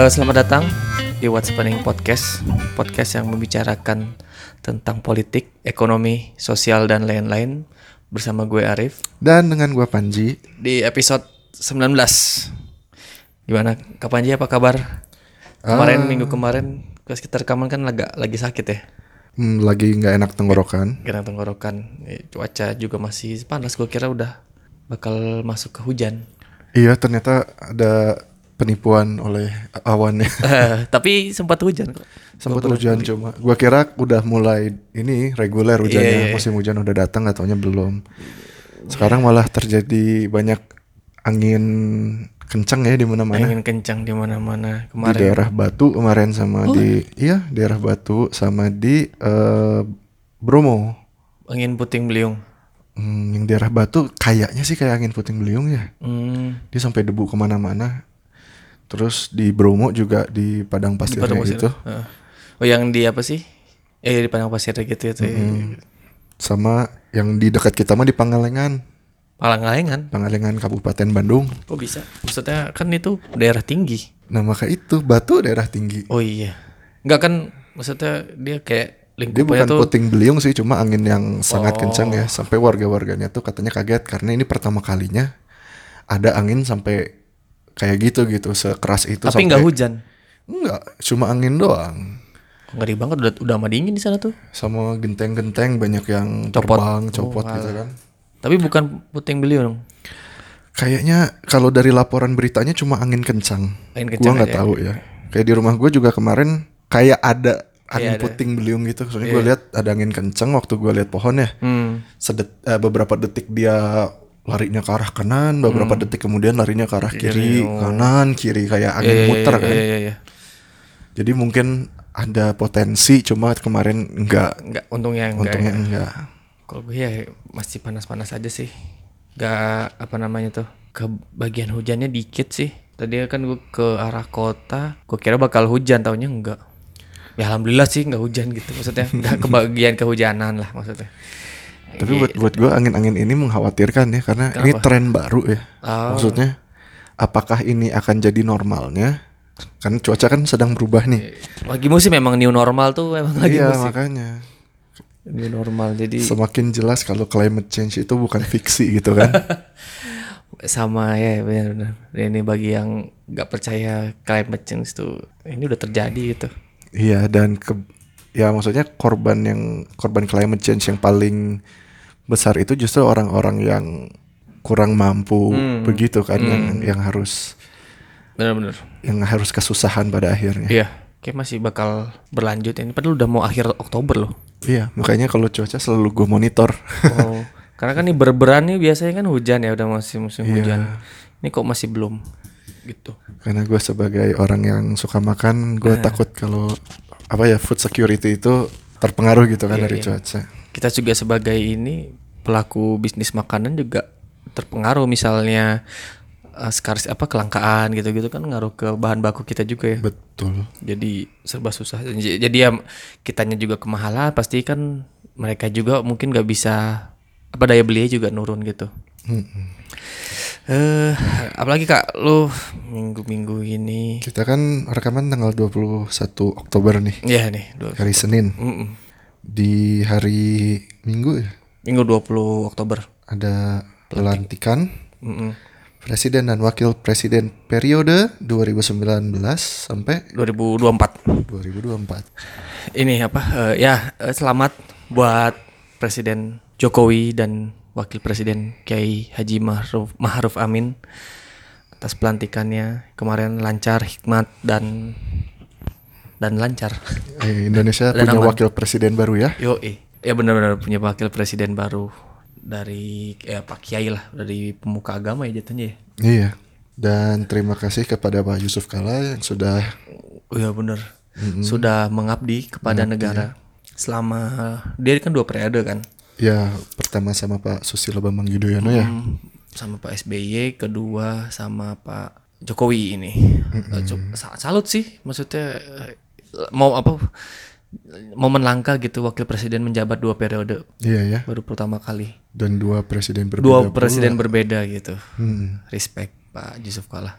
Eh, selamat datang di What's Happening Podcast, podcast yang membicarakan tentang politik, ekonomi, sosial dan lain-lain bersama gue Arif Dan dengan gua Panji. di episode 19. Gimana Kak Panji apa kabar? Kemarin minggu kemarin pas kita rekaman kan agak lagi sakit ya. Hmm, lagi nggak enak tenggorokan. Kena tenggorokan. Eh, cuaca juga masih panas. Gue kira udah bakal masuk ke hujan. Iya, ternyata ada penipuan oleh awan ya. Eh, tapi sempat hujan kok. Sempat hujan cuma. Gua kira udah mulai ini reguler hujannya. Iya, iya. Musim hujan udah datang ataunya belum. Sekarang malah terjadi banyak angin kencang ya di mana-mana. Angin kencang di mana-mana Di kemarin. daerah Batu kemarin sama di iya, daerah Batu sama di eh, Bromo. Angin puting beliung. Hmm, yang daerah Batu kayaknya sih kayak angin puting beliung ya. Hmm. dia sampai debu ke mana-mana terus di Bromo juga di padang pasir Padang pasir. gitu. Oh yang di apa sih? Eh di padang pasir gitu itu. sama yang di dekat kita mah di Pangalengan Palangalengan. Pangalengan Kabupaten Bandung Kok bisa? Maksudnya kan itu daerah tinggi. nah maka itu batu daerah tinggi Oh iya. Enggak kan maksudnya dia kayak dia bukan tuh puting beliung sih cuma angin yang sangat Oh. kencang ya sampai warga-warganya tuh katanya kaget karena ini pertama kalinya ada angin sampai kayak gitu gitu sekeras itu tapi nggak hujan. enggak cuma angin doang Ngeri banget udah udah mah dingin di sana tuh. sama genteng-genteng banyak yang Copot. terbang copot Oh, gitu kan Tapi bukan puting beliung. Kayaknya kalau dari laporan beritanya cuma angin kencang. Angin Gua kencang nggak aja. tahu ya. Kayak di rumah gue juga kemarin kayak ada angin ada. puting beliung gitu. Soalnya gue lihat ada angin kencang waktu gue lihat pohon ya. Hmm. Sedet, eh, beberapa detik dia larinya ke arah kanan, beberapa Hmm. detik kemudian larinya ke arah kiri, kanan, kiri kayak angin Iya, iya, muter iya, kan. Iya, iya, iya. Jadi mungkin ada potensi cuma kemarin enggak. Enggak, untungnya enggak. Untungnya ya. enggak. Kalau gue ya masih panas-panas aja sih. Gak apa namanya tuh ke bagian hujannya dikit sih. Tadi kan gue ke arah kota, gue kira bakal hujan, taunya enggak. Ya alhamdulillah sih enggak hujan gitu maksudnya. Enggak ke bagian kehujanan lah maksudnya. Tapi buat buat gue angin-angin ini mengkhawatirkan ya karena ini tren baru ya. Oh. Maksudnya apakah ini akan jadi normalnya? Kan cuaca kan sedang berubah nih. Lagi musim memang new normal tuh memang lagi Iya musim makanya new normal. Jadi semakin jelas kalau climate change itu bukan fiksi gitu kan. sama ya benar-benar. Ini bagi yang nggak percaya climate change tuh ini udah terjadi gitu. iya dan ke ya maksudnya korban yang korban climate change yang paling besar itu justru orang-orang yang kurang mampu begitu kan yang yang harus Benar-benar. yang harus kesusahan pada akhirnya. Iya, kayak masih bakal berlanjut ini. Padahal udah mau akhir Oktober loh. Iya, makanya kalau cuaca selalu gue monitor. Oh, karena kan nih berberan nih biasanya kan hujan ya udah masih musim hujan. Ini kok masih belum gitu. Karena gue sebagai orang yang suka makan, gue takut kalau apa ya food security itu terpengaruh gitu kan dari cuaca. Kita juga sebagai ini pelaku bisnis makanan juga terpengaruh misalnya eh, sekaris apa kelangkaan gitu-gitu kan ngaruh ke bahan baku kita juga ya. Betul. Jadi serba susah. Jadi ya kitanya juga kemahalan pasti kan mereka juga mungkin nggak bisa apa daya belinya juga nurun gitu. Eh, apalagi kak, lu minggu-minggu ini, Kita kan rekaman tanggal 21 Oktober nih, ya nih, dua, hari Senin. Mm-mm. Di hari Minggu ya minggu 20 Oktober. ada pelantikan Mm-mm. presiden dan wakil presiden periode 2019 sampai 2024. 2024. Ini apa? eh, ya eh, selamat buat Presiden Jokowi dan Wakil Presiden Kiai Haji Ma'ruf Ma'ruf Amin atas pelantikannya kemarin lancar, hikmat dan dan lancar. Eh, Indonesia Dan punya aman. wakil presiden baru ya. Yo, ya benar-benar punya wakil presiden baru dari ya Pak Kiai lah dari pemuka agama ya jatuhnya ya. Iya. Dan terima kasih kepada Pak Yusuf Kala yang sudah Oh iya benar. Sudah mengabdi kepada negara selama dia kan dua periode kan. Ya pertama sama Pak Susilo Bambang Yudhoyono ya. Sama Pak SBY, kedua sama Pak Jokowi ini. Sa- Salut sih, maksudnya eh, mau apa momen langka gitu wakil presiden menjabat dua periode Iya ya. baru pertama kali. Dan dua presiden berbeda. Dua pula. presiden berbeda gitu. Hmm. Respect Pak Yusuf Kala.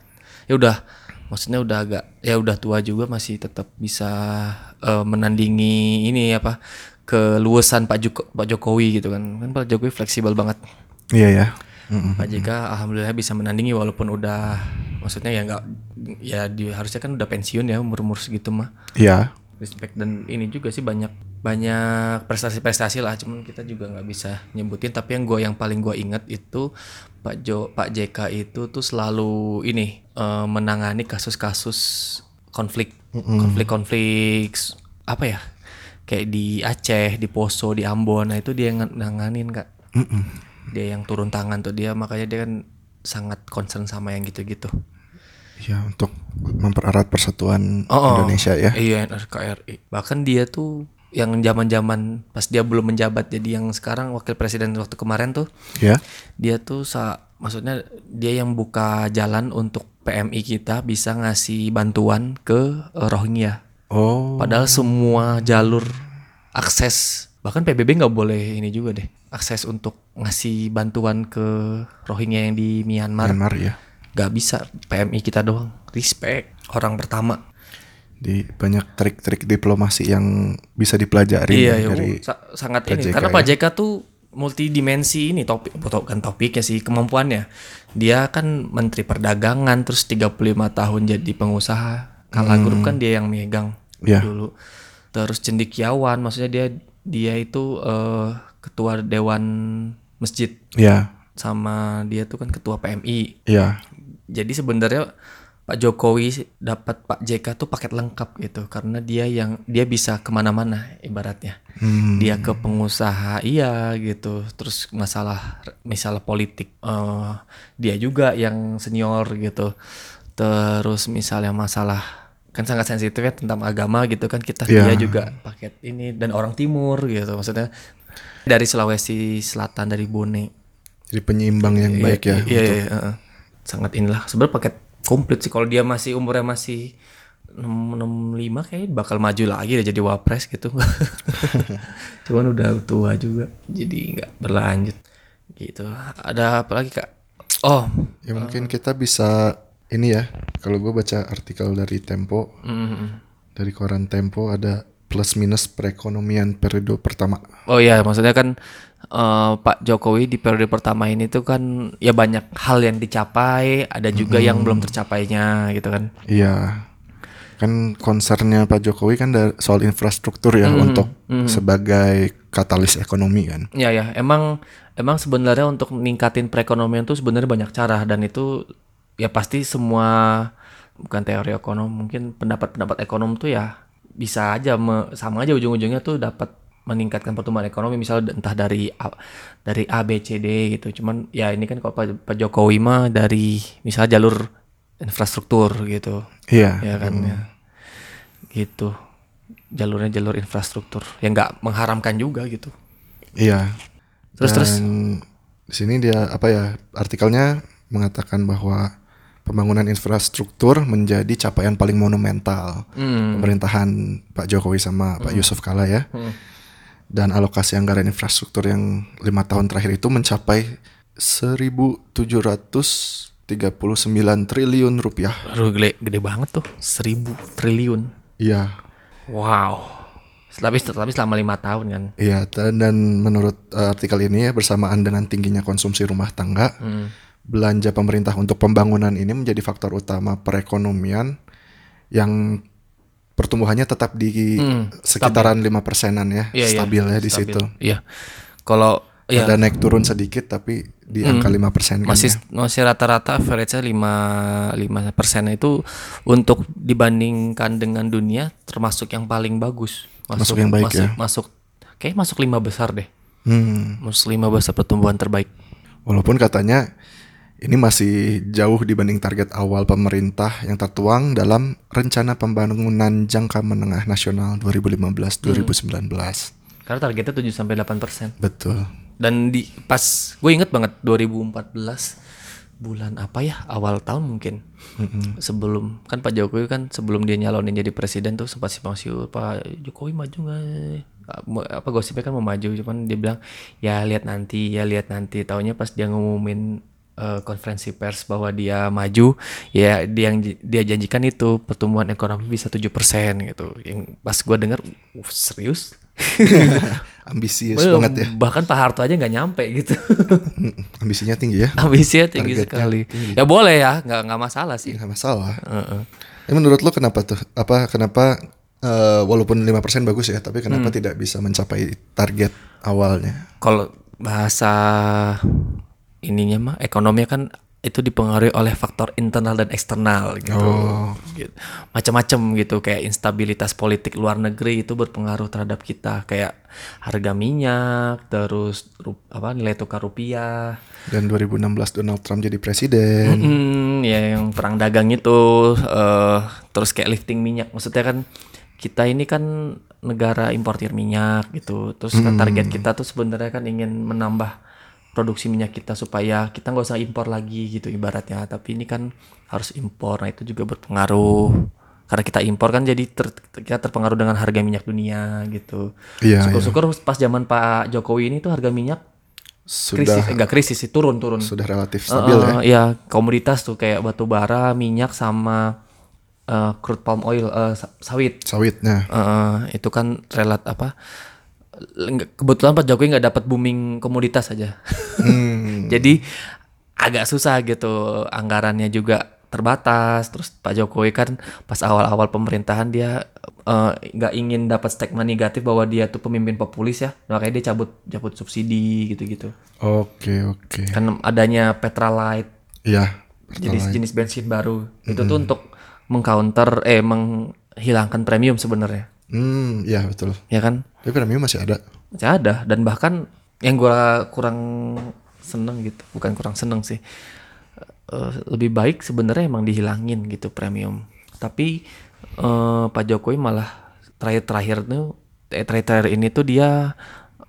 Ya udah maksudnya udah agak ya udah tua juga masih tetap bisa eh, menandingi ini apa keluasan Pak Joko, Pak Jokowi gitu kan kan Pak Jokowi fleksibel banget Iya ya. Mm-mm. Pak JK alhamdulillah bisa menandingi walaupun udah maksudnya ya nggak ya di, harusnya kan udah pensiun ya umur umur segitu mah Iya. respect dan ini juga sih banyak banyak prestasi-prestasi lah cuman kita juga nggak bisa nyebutin tapi yang gua yang paling gua ingat itu Pak Jo Pak JK itu tuh selalu ini eh, menangani kasus-kasus konflik konflik-konflik s- apa ya kayak di Aceh di Poso di Ambon nah itu dia yang nanganin kak Mm-mm. dia yang turun tangan tuh dia makanya dia kan sangat concern sama yang gitu-gitu Ya untuk mempererat persatuan Oh, oh. Indonesia ya. Iya NRKRI. Bahkan dia tuh yang zaman-zaman pas dia belum menjabat jadi yang sekarang wakil presiden waktu kemarin tuh Ya. dia tuh sa maksudnya dia yang buka jalan untuk PMI kita bisa ngasih bantuan ke Rohingya. Oh. Padahal semua jalur akses bahkan PBB nggak boleh ini juga deh akses untuk ngasih bantuan ke Rohingya yang di Myanmar Myanmar ya. nggak bisa PMI kita doang respect orang pertama Di banyak trik-trik diplomasi yang bisa dipelajari iya, ya dari sa- sangat ini karena ya. Pak JK tuh multidimensi ini topik bukan topiknya sih kemampuannya dia kan menteri perdagangan terus 35 tahun jadi pengusaha Kala Hmm. Group kan dia yang megang Ya. dulu. Terus cendikiawan maksudnya dia dia itu eh, ketua dewan masjid. Ya, sama dia tuh kan ketua PMI ya. jadi sebenarnya Pak Jokowi dapat Pak JK tuh paket lengkap gitu karena dia yang dia bisa ke mana-mana ibaratnya. Hmm. dia ke pengusaha iya gitu. Terus masalah misalnya politik eh, dia juga yang senior gitu. Terus misalnya masalah kan sangat sensitif ya tentang agama gitu kan kita Iya. dia juga paket ini dan orang timur gitu maksudnya dari Sulawesi Selatan dari Bone Jadi penyeimbang yang baik ya. Iya, iya, iya, sangat inilah. Sebenarnya paket komplit sih kalau dia masih umurnya masih 65 kayaknya bakal maju lagi deh jadi wapres gitu. Cuman udah tua juga jadi nggak berlanjut gitu. Ada apa lagi kak? Oh, Ya mungkin kita bisa ini ya. Kalau gue baca artikel dari Tempo, mm, dari koran Tempo ada plus minus perekonomian periode pertama. oh iya maksudnya kan eh, Pak Jokowi di periode pertama ini tuh kan ya banyak hal yang dicapai, ada juga yang belum tercapainya gitu kan. Iya. Kan concernnya Pak Jokowi kan soal infrastruktur ya untuk sebagai katalis ekonomi kan. Ya ya, emang emang sebenarnya untuk meningkatin perekonomian tuh sebenarnya banyak cara dan itu ya pasti semua bukan teori ekonom, mungkin pendapat-pendapat ekonom tuh ya bisa aja me- sama aja ujung-ujungnya tuh dapat meningkatkan pertumbuhan ekonomi misal entah dari A, dari A B C D gitu. Cuman ya ini kan kalau Pak, Pak Jokowi mah dari misal jalur infrastruktur gitu. Iya. Ya kan ya. Gitu. Jalurnya jalur infrastruktur yang nggak mengharamkan juga gitu. Iya. Terus terus Dan di sini dia apa ya artikelnya mengatakan bahwa pembangunan infrastruktur menjadi capaian paling monumental Hmm. pemerintahan Pak Jokowi sama Pak Yusuf Kala ya. Dan alokasi anggaran infrastruktur yang lima tahun terakhir itu mencapai 1.739 triliun rupiah. Aduh gede, gede banget tuh, seribu triliun. Iya, Wow. Tapi tapi selama lima tahun kan. iya. Dan menurut eh, artikel ini ya bersamaan dengan tingginya konsumsi rumah tangga, belanja pemerintah untuk pembangunan ini menjadi faktor utama perekonomian yang pertumbuhannya tetap di sekitaran lima persenan ya, iya, stabil ya di stabil. situ. Iya. Kalau ya Ada naik turun sedikit tapi di angka lima persen kan masih ya. masih rata-rata average-nya 5 5 persen itu untuk dibandingkan dengan dunia termasuk yang paling bagus. Masuk yang baik masuk, ya. Masuk kayak masuk lima besar deh. Hmm. Masuk lima besar pertumbuhan terbaik. Walaupun katanya ini masih jauh dibanding target awal pemerintah yang tertuang dalam rencana pembangunan jangka menengah nasional 2015-2019. Karena targetnya 7 sampai 8 persen. Betul. Dan di pas gue inget banget 2014 bulan apa ya awal tahun mungkin sebelum kan Pak Jokowi kan sebelum dia nyalonin jadi presiden tuh sempat simpang siur Pak Jokowi maju nggak apa gosipnya kan mau maju cuman dia bilang ya lihat nanti ya lihat nanti taunya pas dia ngumumin eh, konferensi pers bahwa dia maju, ya dia yang dia janjikan itu pertumbuhan ekonomi bisa 7% gitu. Yang pas gua dengar, "Uh, serius? Ambisius Belum, banget ya. Bahkan Pak Harto aja nggak nyampe gitu. Ambisinya tinggi ya. Ambisinya tinggi Targetnya sekali. Ya boleh ya, nggak nggak masalah sih. Nggak masalah. Heeh. Ya, menurut lo kenapa tuh? Apa kenapa eh, walaupun 5% bagus ya, tapi kenapa Hmm. tidak bisa mencapai target awalnya? Kalau bahasa ininya mah ekonomi kan itu dipengaruhi oleh faktor internal dan eksternal gitu. Oh. Gitu. Macam-macam gitu kayak instabilitas politik luar negeri itu berpengaruh terhadap kita kayak harga minyak, terus ru- apa nilai tukar rupiah. Dan 2016 Donald Trump jadi presiden. Hmm, ya yang perang dagang itu eh terus kayak lifting minyak. Maksudnya kan kita ini kan negara importir minyak gitu. Terus kan target kita tuh sebenarnya kan ingin menambah produksi minyak kita supaya kita nggak usah impor lagi gitu ibaratnya. Tapi ini kan harus impor. Nah, itu juga berpengaruh. Karena kita impor kan jadi ter- kita terpengaruh dengan harga minyak dunia gitu. Iya, Syukur-syukur pas zaman Pak Jokowi ini tuh harga minyak krisis, Sudah enggak krisis sih, turun turun. sudah relatif stabil ya. Eh, ya komoditas tuh kayak batu bara, minyak sama eh, crude palm oil, eh, sa- sawit. Sawitnya. Eh, itu kan relat apa? Kebetulan Pak Jokowi nggak dapat booming komoditas aja. Hmm. Jadi agak susah gitu anggarannya juga terbatas. Terus Pak Jokowi kan pas awal-awal pemerintahan dia eh, nggak ingin dapat stigma negatif bahwa dia tuh pemimpin populis ya. Makanya dia cabut cabut subsidi gitu-gitu. Oke, oke. Kan adanya Petralite Iya. jenis-jenis bensin baru itu tuh untuk mengcounter eh menghilangkan premium sebenarnya Hmm, iya betul. ya kan Tapi premium masih ada. masih ada dan bahkan yang gua kurang seneng gitu bukan kurang seneng sih Eh, lebih baik sebenarnya emang dihilangin gitu premium tapi eh, Pak Jokowi malah terakhir-terakhir tuh eh, terakhir-terakhir ini tuh dia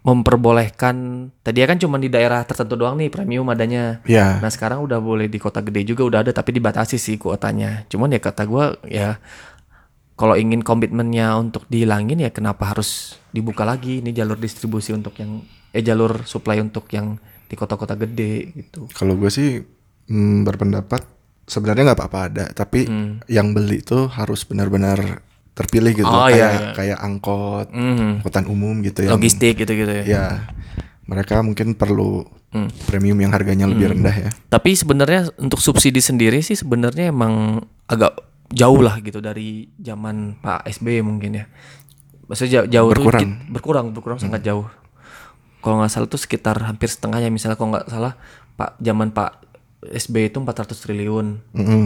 memperbolehkan tadi kan cuma di daerah tertentu doang nih premium adanya Iya. Nah sekarang udah boleh di kota gede juga udah ada tapi dibatasi sih kuotanya. Cuman ya kata gua ya kalau ingin komitmennya untuk dihilangin ya kenapa harus dibuka lagi ini jalur distribusi untuk yang eh jalur supply untuk yang di kota-kota gede gitu. Kalau gue sih mm, berpendapat sebenarnya nggak apa-apa ada, tapi yang beli itu harus benar-benar terpilih gitu. Oh, kayak iya, iya. kayak angkot, Mhm. angkutan umum gitu ya. Logistik gitu-gitu ya. Ya, mereka mungkin perlu premium yang harganya lebih rendah ya. Tapi sebenarnya untuk subsidi sendiri sih sebenarnya emang agak jauh lah gitu dari zaman Pak SBY mungkin ya. Maksudnya jauh, jauh tuh Berkurang. berkurang, berkurang sangat jauh. Kalau nggak salah tuh sekitar hampir setengahnya misalnya kalau nggak salah Pak zaman Pak SBY itu 400 triliun.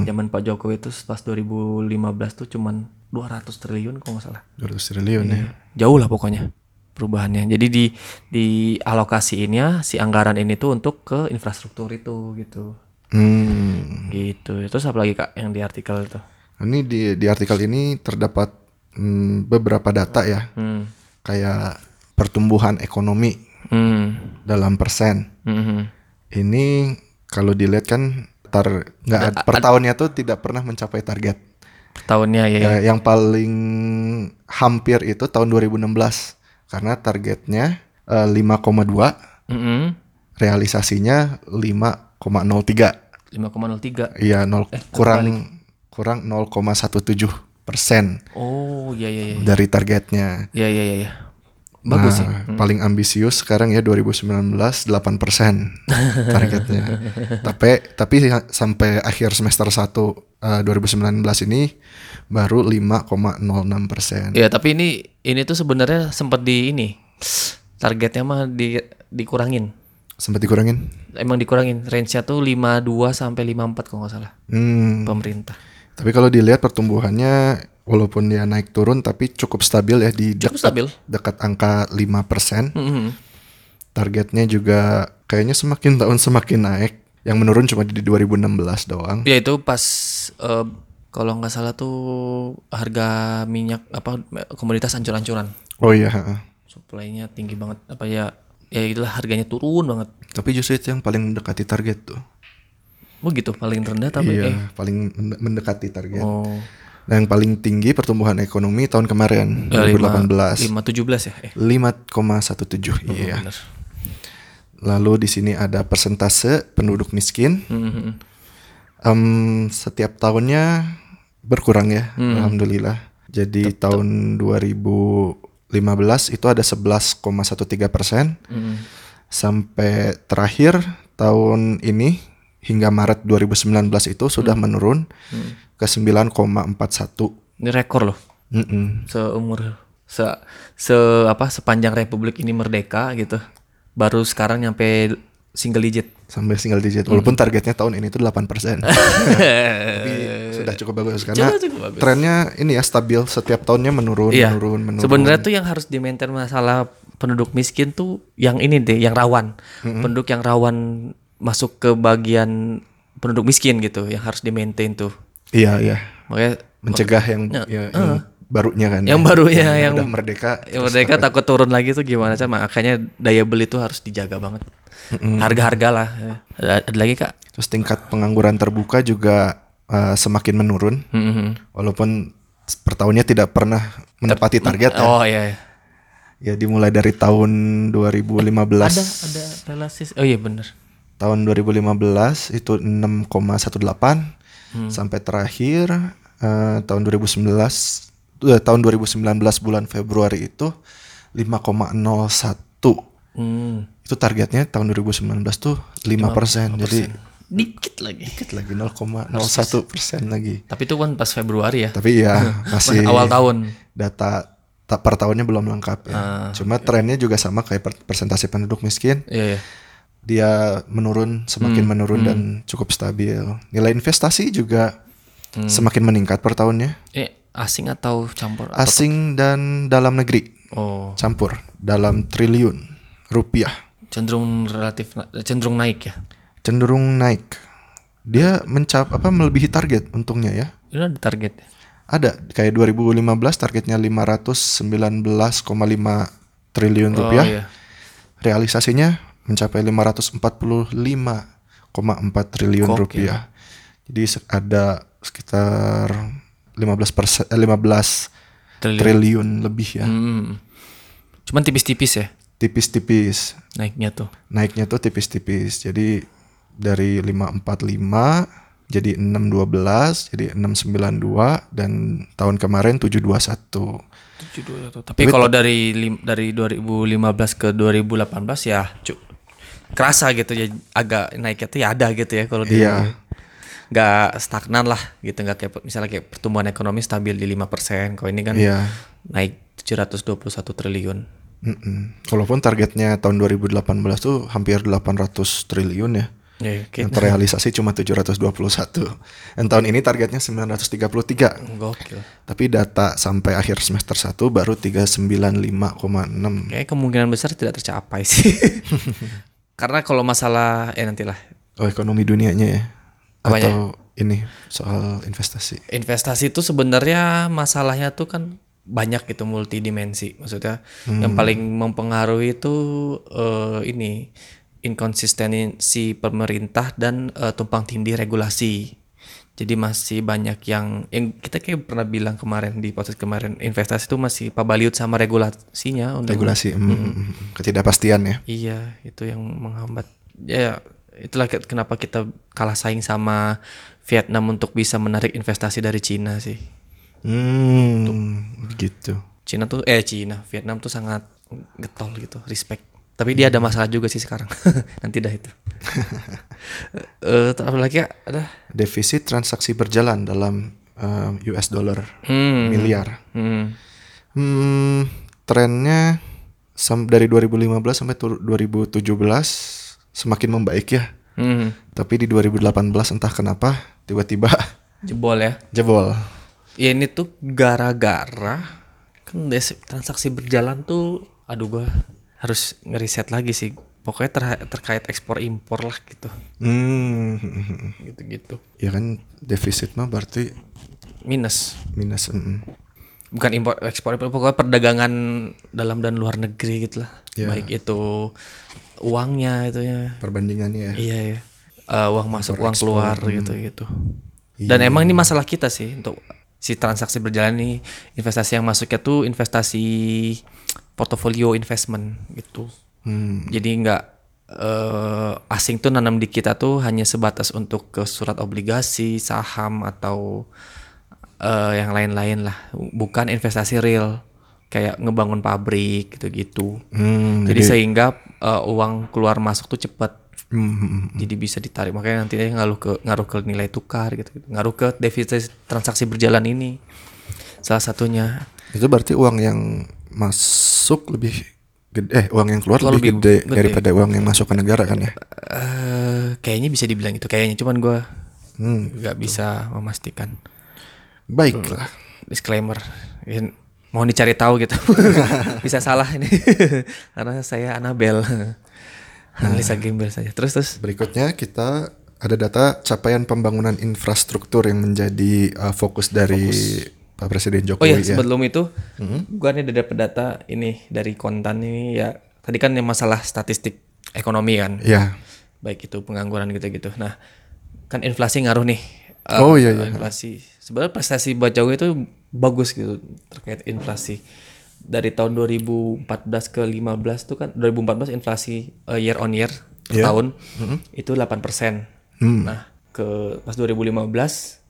Zaman Pak Jokowi itu pas 2015 tuh cuman 200 triliun kalau nggak salah. 200 triliun ya. Jauh lah pokoknya perubahannya. Jadi di di alokasiinnya si anggaran ini tuh untuk ke infrastruktur itu gitu. Hmm. Gitu. Terus apa lagi Kak yang di artikel itu? Ini di di artikel ini terdapat mm, beberapa data ya, Hmm. kayak pertumbuhan ekonomi Hmm. dalam persen. Mhm. Ini kalau dilihat kan tar nggak per tahunnya tuh tidak pernah mencapai target. Tahunnya ya. ya. Ya, yang paling hampir itu tahun 2016 karena targetnya eh, 5,2, Mhm. realisasinya 5,03. 5,03. Iya, nol Eh, kurang kurang 0,17 persen Oh, iya iya iya. dari targetnya. Iya iya iya. iya. Bagus sih. Nah, paling ambisius sekarang ya 2019 8 persen targetnya. tapi tapi sampai akhir semester 1 eh, 2019 ini baru 5,06 persen. Iya, tapi ini ini tuh sebenarnya sempat di ini. Targetnya mah di dikurangin. Sempat dikurangin? Emang dikurangin. Range-nya tuh 52 sampai 54 kalau nggak salah. Hmm. Pemerintah. Tapi kalau dilihat pertumbuhannya walaupun dia naik turun tapi cukup stabil ya di Cukup dekat, stabil. dekat angka 5 persen. Mhm. Targetnya juga kayaknya semakin tahun semakin naik. Yang menurun cuma di 2016 doang. Ya itu pas eh, kalau nggak salah tuh harga minyak apa komoditas ancur-ancuran. Oh iya. heeh. Supply-nya tinggi banget apa ya ya itulah harganya turun banget. Tapi justru itu yang paling mendekati target tuh. Oh gitu paling rendah tapi iya, eh paling mende- mendekati target. oh Nah, yang paling tinggi pertumbuhan ekonomi tahun kemarin ya, 2018 5 17 ya eh 5,17 Oh, iya. bener. Lalu di sini ada persentase penduduk miskin. Mhm. Em, setiap tahunnya berkurang ya, Hmm. alhamdulillah. Jadi tahun 2015 itu ada 11,13 persen. Mhm. Sampai terakhir tahun ini hingga Maret 2019 itu sudah Hmm. menurun ke 9,41. Ini rekor loh Mm-mm. seumur se se apa sepanjang republik ini merdeka gitu. Baru sekarang nyampe single digit. Sampai single digit. Hmm. Walaupun targetnya tahun ini itu 8 persen. Tapi sudah cukup bagus karena Cukup- cukup bagus. trennya ini ya stabil setiap tahunnya menurun, Iya. menurun, menurun. Sebenarnya tuh yang harus di maintain masalah penduduk miskin tuh yang ini deh, yang rawan. Penduduk yang rawan masuk ke bagian penduduk miskin gitu, yang harus di maintain tuh. Iya, iya. Makanya Mencegah yang, ya, yang barunya kan. Yang ya. barunya, yang- udah merdeka. ya mereka takut turun lagi tuh gimana sih? Makanya daya beli tuh harus dijaga banget. Harga-harga lah. Ada, ada lagi kak? Terus tingkat pengangguran terbuka juga uh, semakin menurun. Mhm. Walaupun per tahunnya tidak pernah menepati target ya. Oh iya. iya. Ya dimulai dari tahun 2015. Ada ada relasi. Oh iya bener. Tahun 2015 itu 6,18 sampai terakhir eh, tahun 2019 eh, tahun 2019 bulan Februari itu 5,01. Hmm. Itu targetnya tahun 2019 tuh 5 persen. Jadi Dikit lagi. dikit lagi 0,01 persen lagi. Tapi itu kan pas Februari ya. Tapi ya masih Awal tahun. data per tahunnya belum lengkap ya. Cuma trennya juga sama kayak per- persentase penduduk miskin. Iya, iya. Dia menurun, semakin menurun dan cukup stabil. Nilai investasi juga semakin meningkat per tahunnya. Eh, asing atau campur? Asing dan dalam negeri Oh, campur dalam triliun rupiah. cenderung relatif cenderung naik ya. Cenderung naik. Dia mencap apa melebihi target untungnya ya. Ini ada target. ya? Ada kayak 2015 targetnya 519,5 triliun Oh rupiah. iya. realisasinya mencapai 545,4 triliun Gokil. rupiah. Jadi se- ada sekitar 15 persen, eh, 15 Triliun. triliun lebih ya. Hmm. Cuman tipis-tipis ya Tipis-tipis. naiknya tuh. Naiknya tuh tipis-tipis. Jadi dari 545 jadi 612, jadi 692 dan tahun kemarin 721. Tapi kalau dari dari 2015 ke 2018 ya cu- kerasa gitu ya agak naiknya tuh ya ada gitu ya kalau di Iya. nggak stagnan lah gitu nggak kayak misalnya kayak pertumbuhan ekonomi stabil di 5% kalau ini kan Iya. naik 721 triliun Mm-mm. Walaupun targetnya tahun 2018 tuh hampir 800 triliun ya. ya Yang terrealisasi cuma 721. Dan tahun ini targetnya 933. gokil Tapi data sampai akhir semester 1 baru 395,6. kayak kemungkinan besar tidak tercapai sih karena kalau masalah eh nantilah Oh, ekonomi dunianya ya. Apanya? Atau ini soal investasi. investasi itu sebenarnya masalahnya tuh kan banyak gitu multidimensi maksudnya yang paling mempengaruhi itu eh, ini inkonsistensi pemerintah dan eh, tumpang tindih regulasi jadi masih banyak yang yang kita kayak pernah bilang kemarin di podcast kemarin investasi itu masih pabaliut sama regulasinya untuk Regulasi, mm, mm, mm, ketidakpastian ya. Iya, itu yang menghambat. Ya, itulah ke- kenapa kita kalah saing sama Vietnam untuk bisa menarik investasi dari Cina sih. Hmm, gitu. Cina tuh eh Cina, Vietnam tuh sangat getol gitu, respect. Tapi dia ada masalah juga sih sekarang. Nanti dah itu. Lagi ya? Ada. Defisit transaksi berjalan dalam eh, US dollar Hmm. miliar. Hmm. Hmm, trennya dari 2015 sampai tu- 2017 semakin membaik ya. Hmm. Tapi di 2018 entah kenapa tiba-tiba Jebol ya. jebol. Ya ini tuh gara-gara kan transaksi berjalan tuh aduh gua harus ngeriset lagi sih. Pokoknya ter- terkait ekspor impor lah gitu. Hmm, Gitu-gitu. ya kan defisit mah berarti Minus. minus. mm. Bukan impor ekspor impor pokoknya perdagangan dalam dan luar negeri gitu lah. Ya. Baik itu uangnya itu ya. Perbandingannya ya. Iya ya. Eh, uang masuk, uang keluar gitu gitu. Dan emang ini masalah kita sih untuk si transaksi berjalan ini investasi yang masuknya tuh investasi portofolio investment gitu. Hmm, Jadi nggak eh, asing tuh nanam di kita tuh hanya sebatas untuk ke surat obligasi, saham atau eh, yang lain-lain lah, bukan investasi real kayak ngebangun pabrik gitu-gitu. Hmm, Jadi sehingga eh, uang keluar masuk tuh cepat. hmm, hmm, hmm. Jadi bisa ditarik makanya nantinya ngaruh ke ngaruh ke nilai tukar gitu, gitu. ngaruh ke defisit transaksi berjalan ini. Salah satunya itu berarti uang yang masuk lebih gede, eh uang yang keluar lebih, lebih gede, gede. daripada uang yang masuk ke negara kan ya? eh kayaknya bisa dibilang itu. Kayaknya cuman gua Hmm, nggak bisa memastikan. baiklah. disclaimer. Ya, mohon dicari tahu gitu. Bisa salah ini. Karena saya Anabel analisa gembel saja. Terus terus. Berikutnya kita ada data capaian pembangunan infrastruktur yang menjadi uh, fokus dari Pak Presiden oh Jokowi ya ya. sebelum itu gua nih udah dapet data ini dari kontan ini ya tadi kan yang masalah statistik ekonomi kan Ya. baik itu pengangguran gitu-gitu nah kan inflasi ngaruh nih Eh, Oh, iya, iya. inflasi sebenarnya prestasi buat Jokowi itu bagus gitu terkait inflasi dari tahun 2014 ke 15 tuh kan 2014 inflasi eh, year on year per Iya. tahun itu 8 Hmm. nah ke pas 2015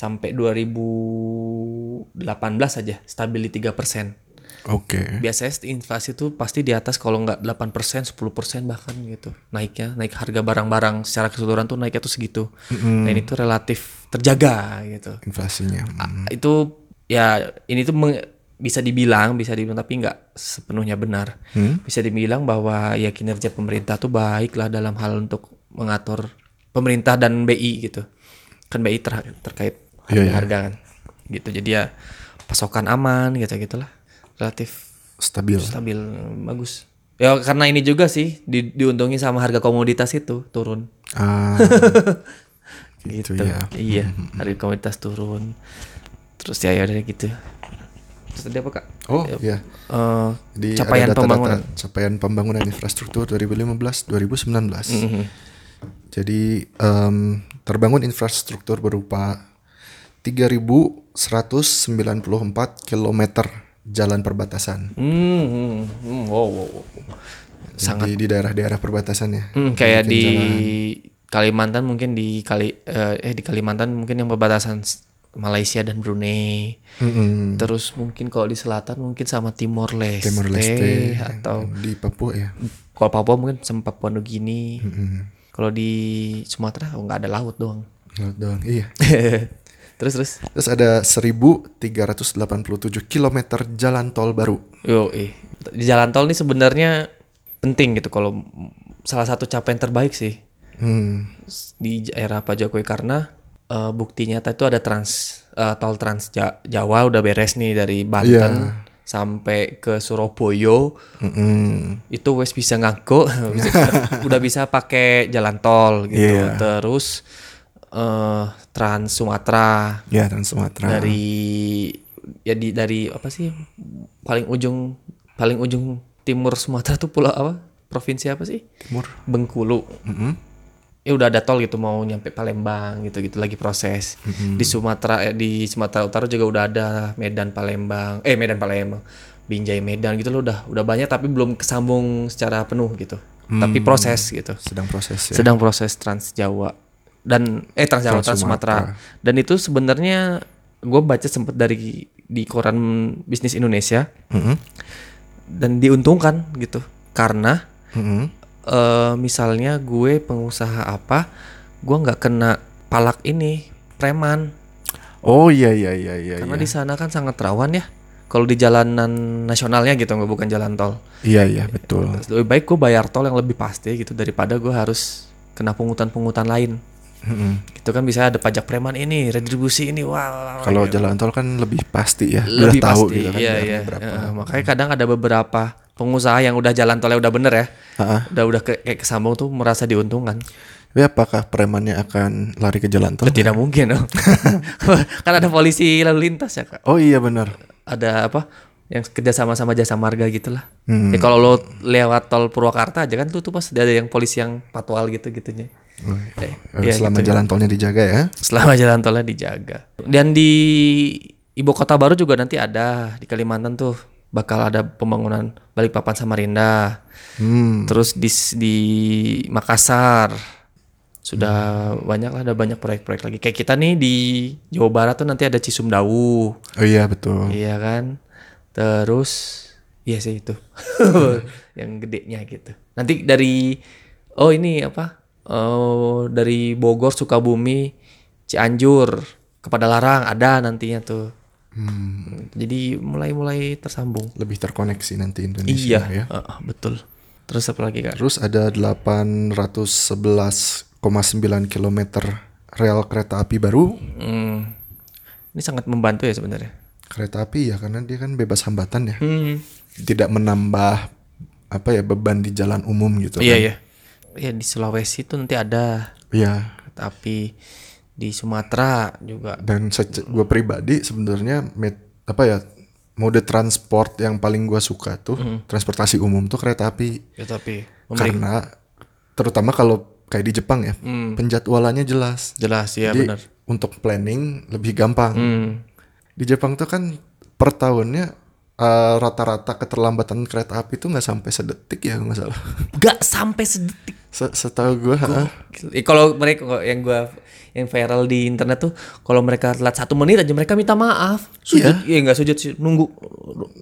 sampai 2018 aja stabil di 3 Oke. biasanya inflasi tuh pasti di atas kalau nggak 8%, 10% bahkan gitu. Naiknya, naik harga barang-barang secara keseluruhan tuh naiknya tuh segitu. Nah, ini tuh relatif terjaga gitu. Inflasinya. Hmm. Itu ya ini tuh meng- bisa dibilang, bisa dibilang tapi nggak sepenuhnya benar. Bisa dibilang bahwa ya kinerja pemerintah tuh baik lah dalam hal untuk mengatur pemerintah dan BI gitu. Kan BI ter- terkait Iya, iya. harga kan. Gitu. Jadi ya pasokan aman gitu gitulah. Relatif Stabil. stabil bagus ya karena ini juga sih di, diuntungi sama harga komoditas itu turun Ah, gitu, gitu ya. iya harga komoditas turun terus ya ya udah gitu terus tadi apa kak Oh iya. Eh, Jadi capaian ada data-data pembangunan capaian pembangunan infrastruktur 2015 2019. Mhm. Jadi em, terbangun infrastruktur berupa 3.194 km jalan perbatasan. Hmm, hmm, hmm, wow, wow, wow. Sangat di daerah-daerah perbatasan ya. Hmm, kayak di Kalimantan mungkin di Kali eh, eh di Kalimantan mungkin yang perbatasan Malaysia dan Brunei Mm-mm. terus mungkin kalau di selatan mungkin sama Timor Leste, Timor Leste atau di Papua ya. kalau Papua mungkin sama Papua Nugini Mm-mm. Kalau di Sumatera oh, nggak ada laut doang. Laut doang. Iya. terus terus. Terus ada 1.387 km jalan tol baru. Yo, eh. Di jalan tol ini sebenarnya penting gitu kalau salah satu capaian terbaik sih Hmm. di era Pak Jokowi karena eh, bukti nyata itu ada trans eh, tol Trans Ja- Jawa udah beres nih dari Banten sampai ke Surabaya Mm-mm. itu wes bisa Bisa- udah bisa pakai jalan tol gitu Iya. terus eh Trans Sumatera. Ya Trans Sumatera. dari ya di dari apa sih? Paling ujung paling ujung timur Sumatera tuh pulau apa? Provinsi apa sih? Timur. Bengkulu. Mm-mm. ya udah ada tol gitu mau nyampe Palembang gitu gitu lagi proses. Di Sumatera eh, di Sumatera Utara juga udah ada Medan Palembang. Eh Medan Palembang. Binjai Medan gitu loh udah udah banyak tapi belum kesambung secara penuh gitu. Tapi proses gitu. Sedang proses ya. sedang proses Trans Jawa dan eh Trans Jawa Trans Sumatera dan itu sebenarnya gue baca sempet dari di koran bisnis Indonesia Mm-mm. dan diuntungkan gitu karena Mm-mm. eh misalnya gue pengusaha apa gue nggak kena palak ini preman Oh iya iya iya iya. karena iya. di sana kan sangat rawan ya kalau di jalanan nasionalnya gitu nggak bukan jalan tol Iya iya betul. lebih baik gue bayar tol yang lebih pasti gitu daripada gue harus kena pungutan-pungutan lain Mm-mm. gitu kan bisa ada pajak preman ini retribusi ini wah, wah, Kalau gitu. jalan tol kan lebih pasti ya. lebih udah tahu pasti gitu kan iya iya berapa. Heeh, makanya kadang ada beberapa pengusaha yang udah jalan tolnya udah bener ya Ha-ha. udah udah ke, kayak kesambung tuh merasa diuntungkan Tapi apakah premannya akan lari ke jalan tol? tidak mungkin dong kan ada polisi lalu lintas ya kak Oh iya benar. ada apa yang kerja sama sama jasa marga gitulah Hmm. ya kalau lo lewat tol Purwakarta aja kan tuh tuh pas ada yang polisi yang patwal gitu gitunya Oh, Eh, eh, iya, selama gitu. jalan tolnya dijaga ya. selama jalan tolnya dijaga dan di ibu kota baru juga nanti ada di Kalimantan tuh bakal ada pembangunan Balikpapan Samarinda. Hmm. Terus di di Makassar sudah banyak lah ada banyak proyek-proyek lagi. Kayak kita nih di Jawa Barat tuh nanti ada Cisumdawu. Oh iya betul. Iya kan? Terus iya sih itu. yang gedenya gitu. Nanti dari oh ini apa? Oh dari Bogor, Sukabumi, Cianjur kepada Larang ada nantinya tuh. Jadi mulai-mulai tersambung. Lebih terkoneksi nanti Indonesia iya, ya. Heeh, betul. Terus apa lagi kak? Terus ada 811,9 km rel kereta api baru. Hmm, ini sangat membantu ya sebenarnya. Kereta api ya karena dia kan bebas hambatan ya. Hmm. Tidak menambah apa ya beban di jalan umum gitu Iya kan. iya. Iya di Sulawesi tuh nanti ada Iya. kereta api di Sumatera juga. Dan gue pribadi sebenarnya met- apa ya mode transport yang paling gue suka tuh transportasi umum tuh kereta api Kereta api. Memberi karena terutama kalau kayak di Jepang ya penjadwalannya jelas. jelas ya benar. untuk planning lebih gampang. Hmm. Di Jepang tuh kan per tahunnya eh, rata-rata keterlambatan kereta api tuh nggak sampai sedetik ya nggak salah. Gak sampai sedetik. Se- Setahu gue, Eh, kalau mereka yang gua yang viral di internet tuh kalau mereka telat satu menit aja mereka minta maaf sujud iya nggak sujud sih nunggu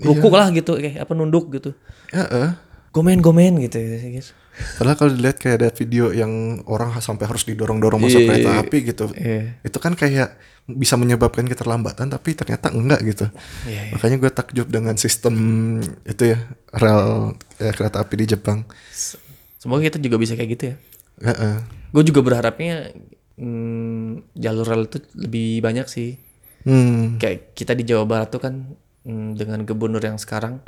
rukuk lah gitu kayak apa nunduk gitu ya eh. gomen gomen gitu, gitu. Padahal kalau dilihat kayak ada video yang orang sampai harus didorong-dorong masuk kereta api gitu, Iya. itu kan kayak bisa menyebabkan keterlambatan, tapi ternyata enggak gitu. Iya, iya. Makanya gue takjub dengan sistem itu ya rel ya, kereta api di Jepang. semoga kita juga bisa kayak gitu ya Ya, eh. gue juga berharapnya hmm, jalur rel itu lebih banyak sih Hmm, kayak kita di Jawa Barat tuh kan hmm, dengan gubernur yang sekarang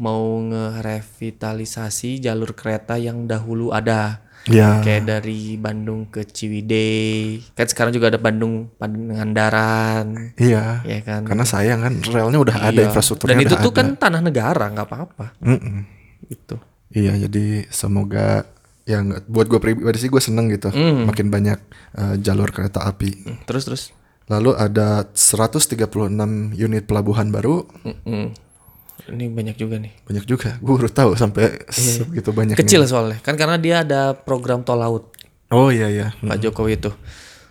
mau ngerevitalisasi jalur kereta yang dahulu ada ya, kayak dari Bandung ke Ciwidey kan sekarang juga ada Bandung Pangandaran iya. ya kan Karena sayang kan relnya udah ada Iya. infrastrukturnya dan itu tuh ada. kan tanah negara nggak apa-apa Mm-mm. gitu Iya, jadi semoga ya nggak- buat gue pribadi sih gue seneng gitu, Hmm. makin banyak eh, jalur kereta api. terus terus Lalu ada 136 unit pelabuhan baru, Mm-mm. Ini banyak juga nih. Banyak juga. Gue baru tahu sampai segitu banyak. Iya. kecil soalnya. Kan karena dia ada program tol laut. Oh iya iya. Pak Jokowi itu.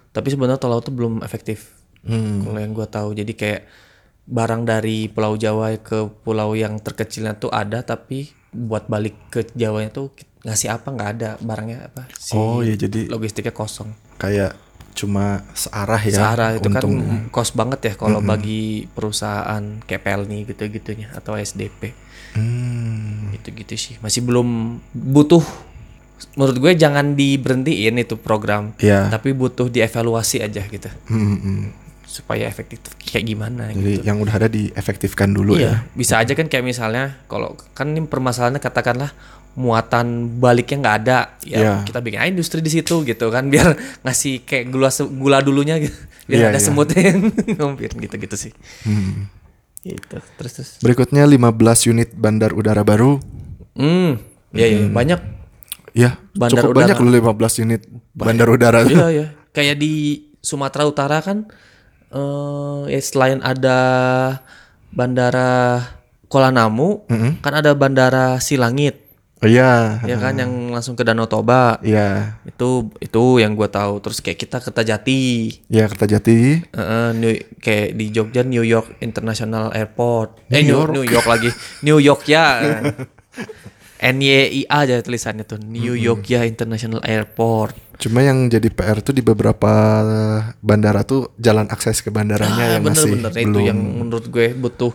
Tapi sebenarnya tol laut tuh belum efektif. Hmm. kalau yang gua tahu. Jadi kayak barang dari Pulau Jawa ke pulau yang terkecilnya tuh ada tapi buat balik ke Jawanya tuh ngasih apa? Nggak ada. Barangnya apa? Si Oh iya jadi logistiknya kosong. kayak cuma searah ya. Searah itu kan untungnya. kos banget ya kalau bagi perusahaan kayak Pelni gitu-gitunya atau SDP Hmm. gitu-gitu sih masih belum butuh menurut gue jangan diberhentiin itu program Iya. tapi butuh dievaluasi aja gitu Hmm, hmm. supaya efektif kayak gimana gitu. Jadi yang udah ada diefektifkan dulu ya. Iya, bisa aja kan kayak misalnya kalau kan ini permasalahannya katakanlah muatan baliknya nggak ada, ya Iya. kita bikin aja industri di situ gitu kan biar ngasih kayak gula gula dulunya gitu. Biar Iya, ada iya. semutnya yang ngompir gitu-gitu sih. Hmm. Gitu. Terus terus. Berikutnya 15 unit bandar udara baru. Hmm, iya iya banyak. Ya, Bandar cukup udara. banyak loh 15 unit bandar udara. Iya iya. Kayak di Sumatera Utara kan eh ya selain ada bandara Kuala Namu, kan ada bandara Silangit. Oh iya. ya kan yang langsung ke Danau Toba. Iya. itu itu yang gue tahu. Terus kayak kita ke Kertajati. Iya, Kertajati. Heeh, New- kayak di Jogja New York International Airport. Eh New, New York lagi. New York ya. NYIA aja tulisannya tuh. New York ya International Airport. Cuma yang jadi PR tuh di beberapa bandara tuh jalan akses ke bandaranya yang masih bener-bener. Itu belum. yang menurut gue butuh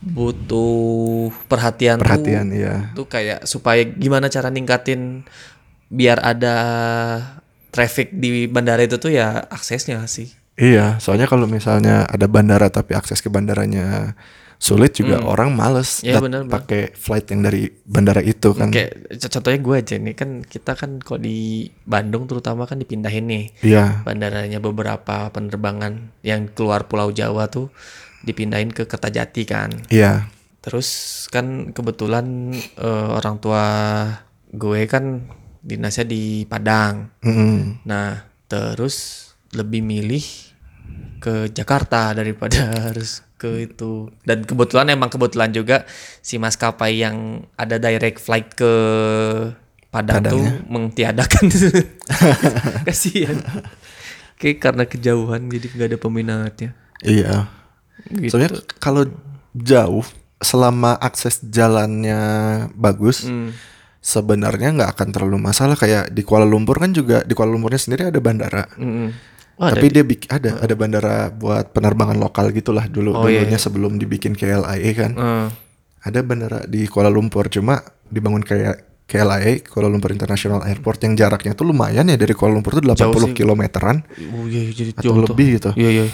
butuh perhatian perhatian tuh, ya. tuh kayak supaya gimana cara ningkatin biar ada traffic di bandara itu tuh ya aksesnya sih Iya, soalnya kalau misalnya ada bandara tapi akses ke bandaranya sulit juga orang males Iya, bener. pakai flight yang dari bandara itu kan. Kayak contohnya gue aja nih kan kita kan kok di Bandung terutama kan dipindahin nih Iya. bandaranya beberapa penerbangan yang keluar Pulau Jawa tuh dipindahin ke Kertajati kan. Iya. Terus kan kebetulan eh, orang tua gue kan dinasnya di Padang. Mm-mm. Nah terus lebih milih ke Jakarta daripada harus ke itu. Dan kebetulan emang kebetulan juga si maskapai yang ada direct flight ke Padang tuh mengtiadakan kasihan. Kayak karena kejauhan jadi nggak ada peminatnya. Iya. Gitu. Soalnya kalau jauh selama akses jalannya bagus, Hmm. sebenarnya nggak akan terlalu masalah kayak di Kuala Lumpur kan juga di Kuala Lumpurnya sendiri ada bandara. Mm-mm. Oh, ada Tapi dia bikin ada ada bandara buat penerbangan lokal gitulah dulu Oh, iya, dulunya sebelum dibikin KLIA kan. Eh, Ada bandara di Kuala Lumpur cuma dibangun kayak KLIA Kuala Lumpur International Airport yang jaraknya tuh lumayan ya dari Kuala Lumpur tuh 80 Jauh sih. kilometeran oh iya iya, jadi atau jauh tuh. lebih gitu. Iya iya.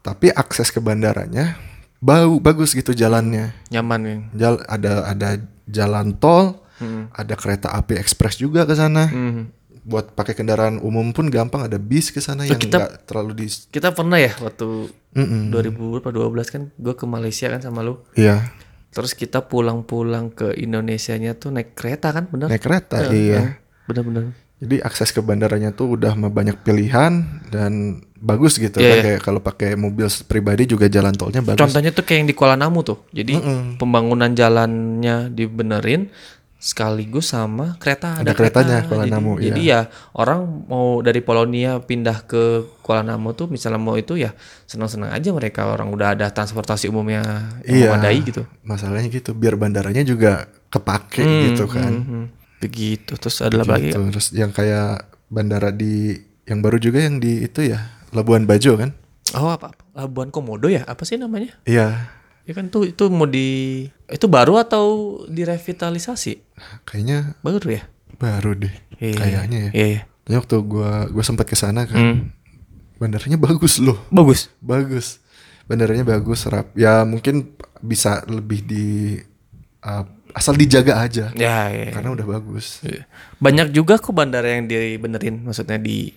Tapi akses ke bandaranya bau bagus gitu jalannya. Nyaman kan. Jal ada ada jalan tol, Hmm. ada kereta api ekspres juga ke sana. Hmm. Buat pakai kendaraan umum pun gampang ada bis ke sana yang kita- nggak terlalu di Kita pernah ya waktu Mm-mm. 2012 kan gue ke Malaysia kan sama lu. Iya, Terus kita pulang-pulang ke Indonesianya tuh naik kereta kan bener? naik kereta, iya. Bener-bener. Jadi akses ke bandaranya tuh udah banyak pilihan dan bagus gitu Iya, kan iya. kayak kalau pakai mobil pribadi juga jalan tolnya bagus. Contohnya tuh kayak yang di Kuala Namu tuh. Jadi pembangunan jalannya dibenerin sekaligus sama kereta Ada keretanya Kuala Jadi- Namu, Jadi iya. ya orang mau dari Polonia pindah ke Kuala Namu tuh misalnya mau itu ya senang-senang aja mereka orang udah ada transportasi umumnya yang Iya. memadai gitu. Masalahnya gitu biar bandaranya juga kepake gitu kan. Hmm, begitu. Terus ada lagi? Terus yang kayak bandara di yang baru juga yang di itu ya Labuan Bajo kan? Oh apa? Labuan Komodo ya? Apa sih namanya? Iya, Ya kan tuh itu mau di itu baru atau direvitalisasi? kayaknya Baru ya? baru deh. Iya, Kayaknya ya. Iya, iya. Jadi waktu gua gua sempat ke sana kan. Hmm. Bandaranya bagus loh. Bagus. Bagus. Bandaranya bagus, rap. Ya mungkin bisa lebih di uh, asal dijaga aja. Ya, iya. Karena udah bagus. Iya. Banyak juga kok bandara yang dibenerin, maksudnya di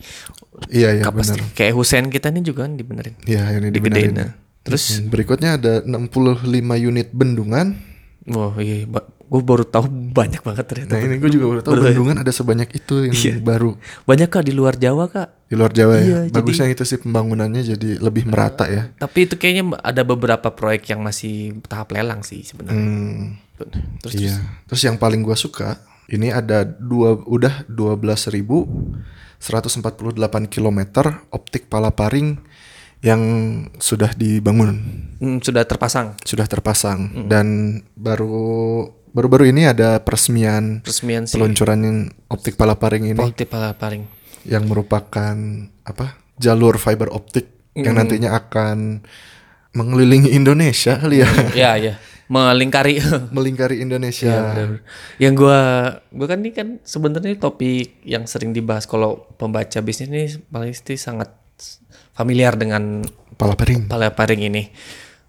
Iya, iya kapas benar. kayak Hussein kita nih juga kan dibenerin. Iya, ini Digedein. dibenerin. nah. Terus Hmm, berikutnya ada 65 unit bendungan. wah iya, gue baru tahu banyak banget ternyata. Nah, ini gue juga baru tahu Baru- bendungan ada sebanyak itu yang Iya. baru Banyak kak di luar Jawa kak. di luar Jawa Iya, ya. Bagusnya itu sih pembangunannya jadi lebih merata ya. Tapi itu kayaknya ada beberapa proyek yang masih tahap lelang sih sebenarnya. Hmm, Terus iya. Terus yang paling gua suka ini ada dua udah 12.148 km optik palaparing yang sudah dibangun, hmm, sudah terpasang sudah terpasang Hmm. dan baru baru-baru ini ada peresmian resmian sih. peluncuran optik palaparing ini Politik paling. yang merupakan apa jalur fiber optik yang Hmm. nantinya akan mengelilingi Indonesia kali ya ya ya melingkari. melingkari Indonesia Ya, benar. Yang gua gua kan ini kan sebenarnya topik yang sering dibahas kalau pembaca bisnis ini pasti sangat familiar dengan palaparing palaparing ini.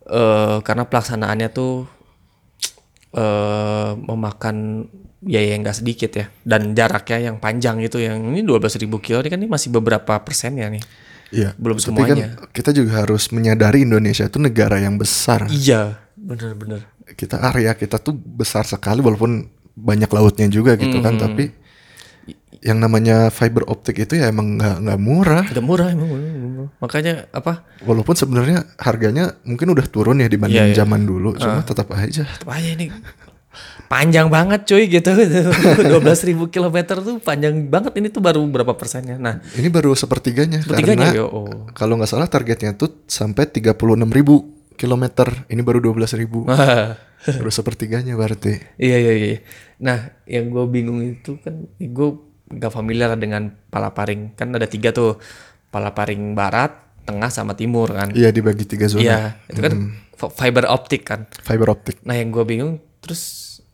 Eh karena pelaksanaannya tuh eh memakan biaya yang gak sedikit ya dan jaraknya yang panjang itu yang ini 12.000 kilo ini kan ini masih beberapa persen ya nih. Iya, Belum tapi semuanya. kan kita juga harus menyadari Indonesia itu negara yang besar. Iya, bener-bener. Kita area kita tuh besar sekali walaupun banyak lautnya juga gitu kan, Hmm. tapi yang namanya fiber optik itu ya emang nggak nggak murah. Tidak murah emang. Makanya apa? Walaupun sebenarnya harganya mungkin udah turun ya dibanding Iya, iya. zaman dulu, cuma tetap aja. Tetep aja ini panjang banget cuy gitu 12.000 kilometer tuh panjang banget ini tuh baru berapa persennya nah Ini baru sepertiganya, Sepertiganya, karena yo, oh. kalau nggak salah targetnya tuh sampai 36.000 kilometer. Ini baru 12.000. baru sepertiganya berarti. iya iya iya nah yang gue bingung itu kan gue gak familiar dengan palaparing kan ada tiga tuh palaparing barat tengah sama timur kan Iya dibagi tiga zona. iya itu kan fi- fiber optik kan Fiber optik. Nah yang gue bingung terus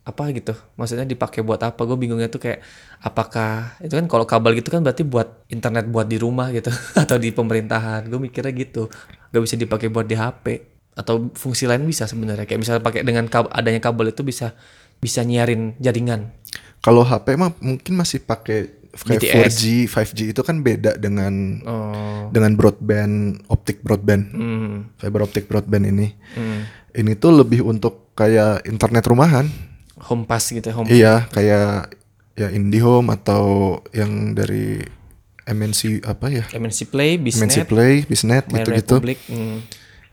apa gitu maksudnya dipakai buat apa gue bingungnya tuh kayak apakah itu kan kalau kabel gitu kan berarti buat internet buat di rumah gitu atau di pemerintahan gue mikirnya gitu gak bisa dipakai buat di HP atau fungsi lain bisa sebenarnya kayak misalnya pakai dengan kab- adanya kabel itu bisa bisa nyiarin jaringan Kalau HP mah mungkin masih pakai kayak BTS. 4G, 5G itu kan beda dengan oh dengan broadband, optik broadband, hmm, fiber optik broadband ini. hmm. Ini tuh lebih untuk kayak internet rumahan. home pass gitu home Iya, kayak ya IndiHome atau yang dari MNC apa ya? MNC Play, MNC Bisnet, Play, Bisnet gitu-gitu. Republic.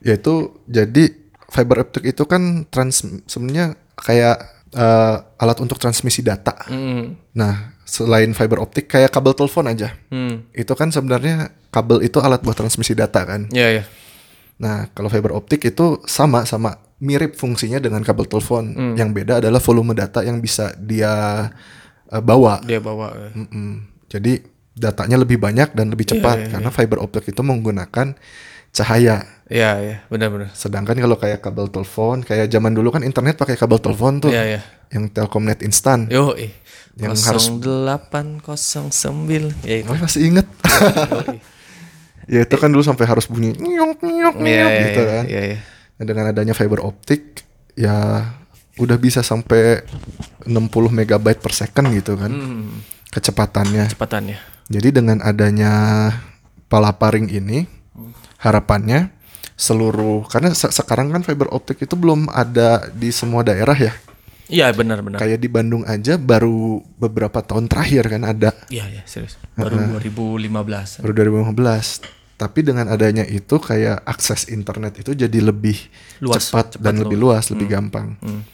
Yaitu jadi fiber optic itu kan trans sebenarnya kayak eh, alat untuk transmisi data. Hmm. Nah, selain fiber optik kayak kabel telepon aja. Hmm. Itu kan sebenarnya kabel itu alat buat transmisi data kan. Iya, iya. Nah, kalau fiber optik itu sama sama mirip fungsinya dengan kabel telepon. Yang beda adalah volume data yang bisa dia eh, bawa. Dia bawa. eh. Mm-mm. Jadi datanya lebih banyak dan lebih cepat karena fiber optik itu menggunakan cahaya. Iya, iya, benar-benar. Sedangkan kalau kayak kabel telepon, kayak zaman dulu kan internet pakai kabel telepon tuh, Iya, iya. yang Telkomnet instan. Yo, eh. Yang harus- 0809. Ya itu. Oh, masih inget. Ya itu kan dulu sampai harus bunyi nyok nyok Iya, nyok iya, gitu iya, kan. Iya, iya. Nah, dengan adanya fiber optik ya udah bisa sampai 60 megabyte per second gitu kan Hmm. kecepatannya. Kecepatannya. Jadi dengan adanya palaparing ini harapannya seluruh karena se- sekarang kan fiber optik itu belum ada di semua daerah ya. Iya, benar-benar. Kayak di Bandung aja baru beberapa tahun terakhir kan ada Iya, iya, serius. Baru 2015. baru 2015. Tapi dengan adanya itu kayak akses internet itu jadi lebih Luas, cepat, cepat dan lebih luas, lebih gampang. Hmm.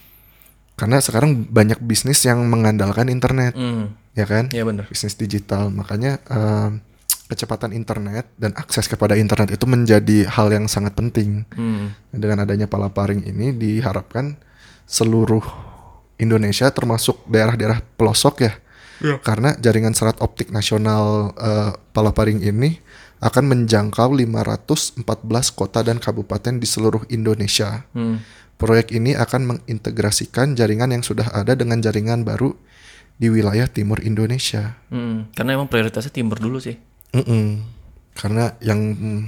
Karena sekarang banyak bisnis yang mengandalkan internet, Hmm. ya kan? Iya, benar. Bisnis digital. Makanya em, kecepatan internet dan akses kepada internet itu menjadi hal yang sangat penting. Hmm. Dengan adanya palaparing ini diharapkan seluruh Indonesia termasuk daerah-daerah pelosok ya. Karena jaringan serat optik nasional eh, palaparing ini akan menjangkau 514 kota dan kabupaten di seluruh Indonesia. Hmm. Proyek ini akan mengintegrasikan jaringan yang sudah ada dengan jaringan baru di wilayah timur Indonesia. Hmm. Karena emang prioritasnya timur dulu sih. Mm-mm. Karena yang mm,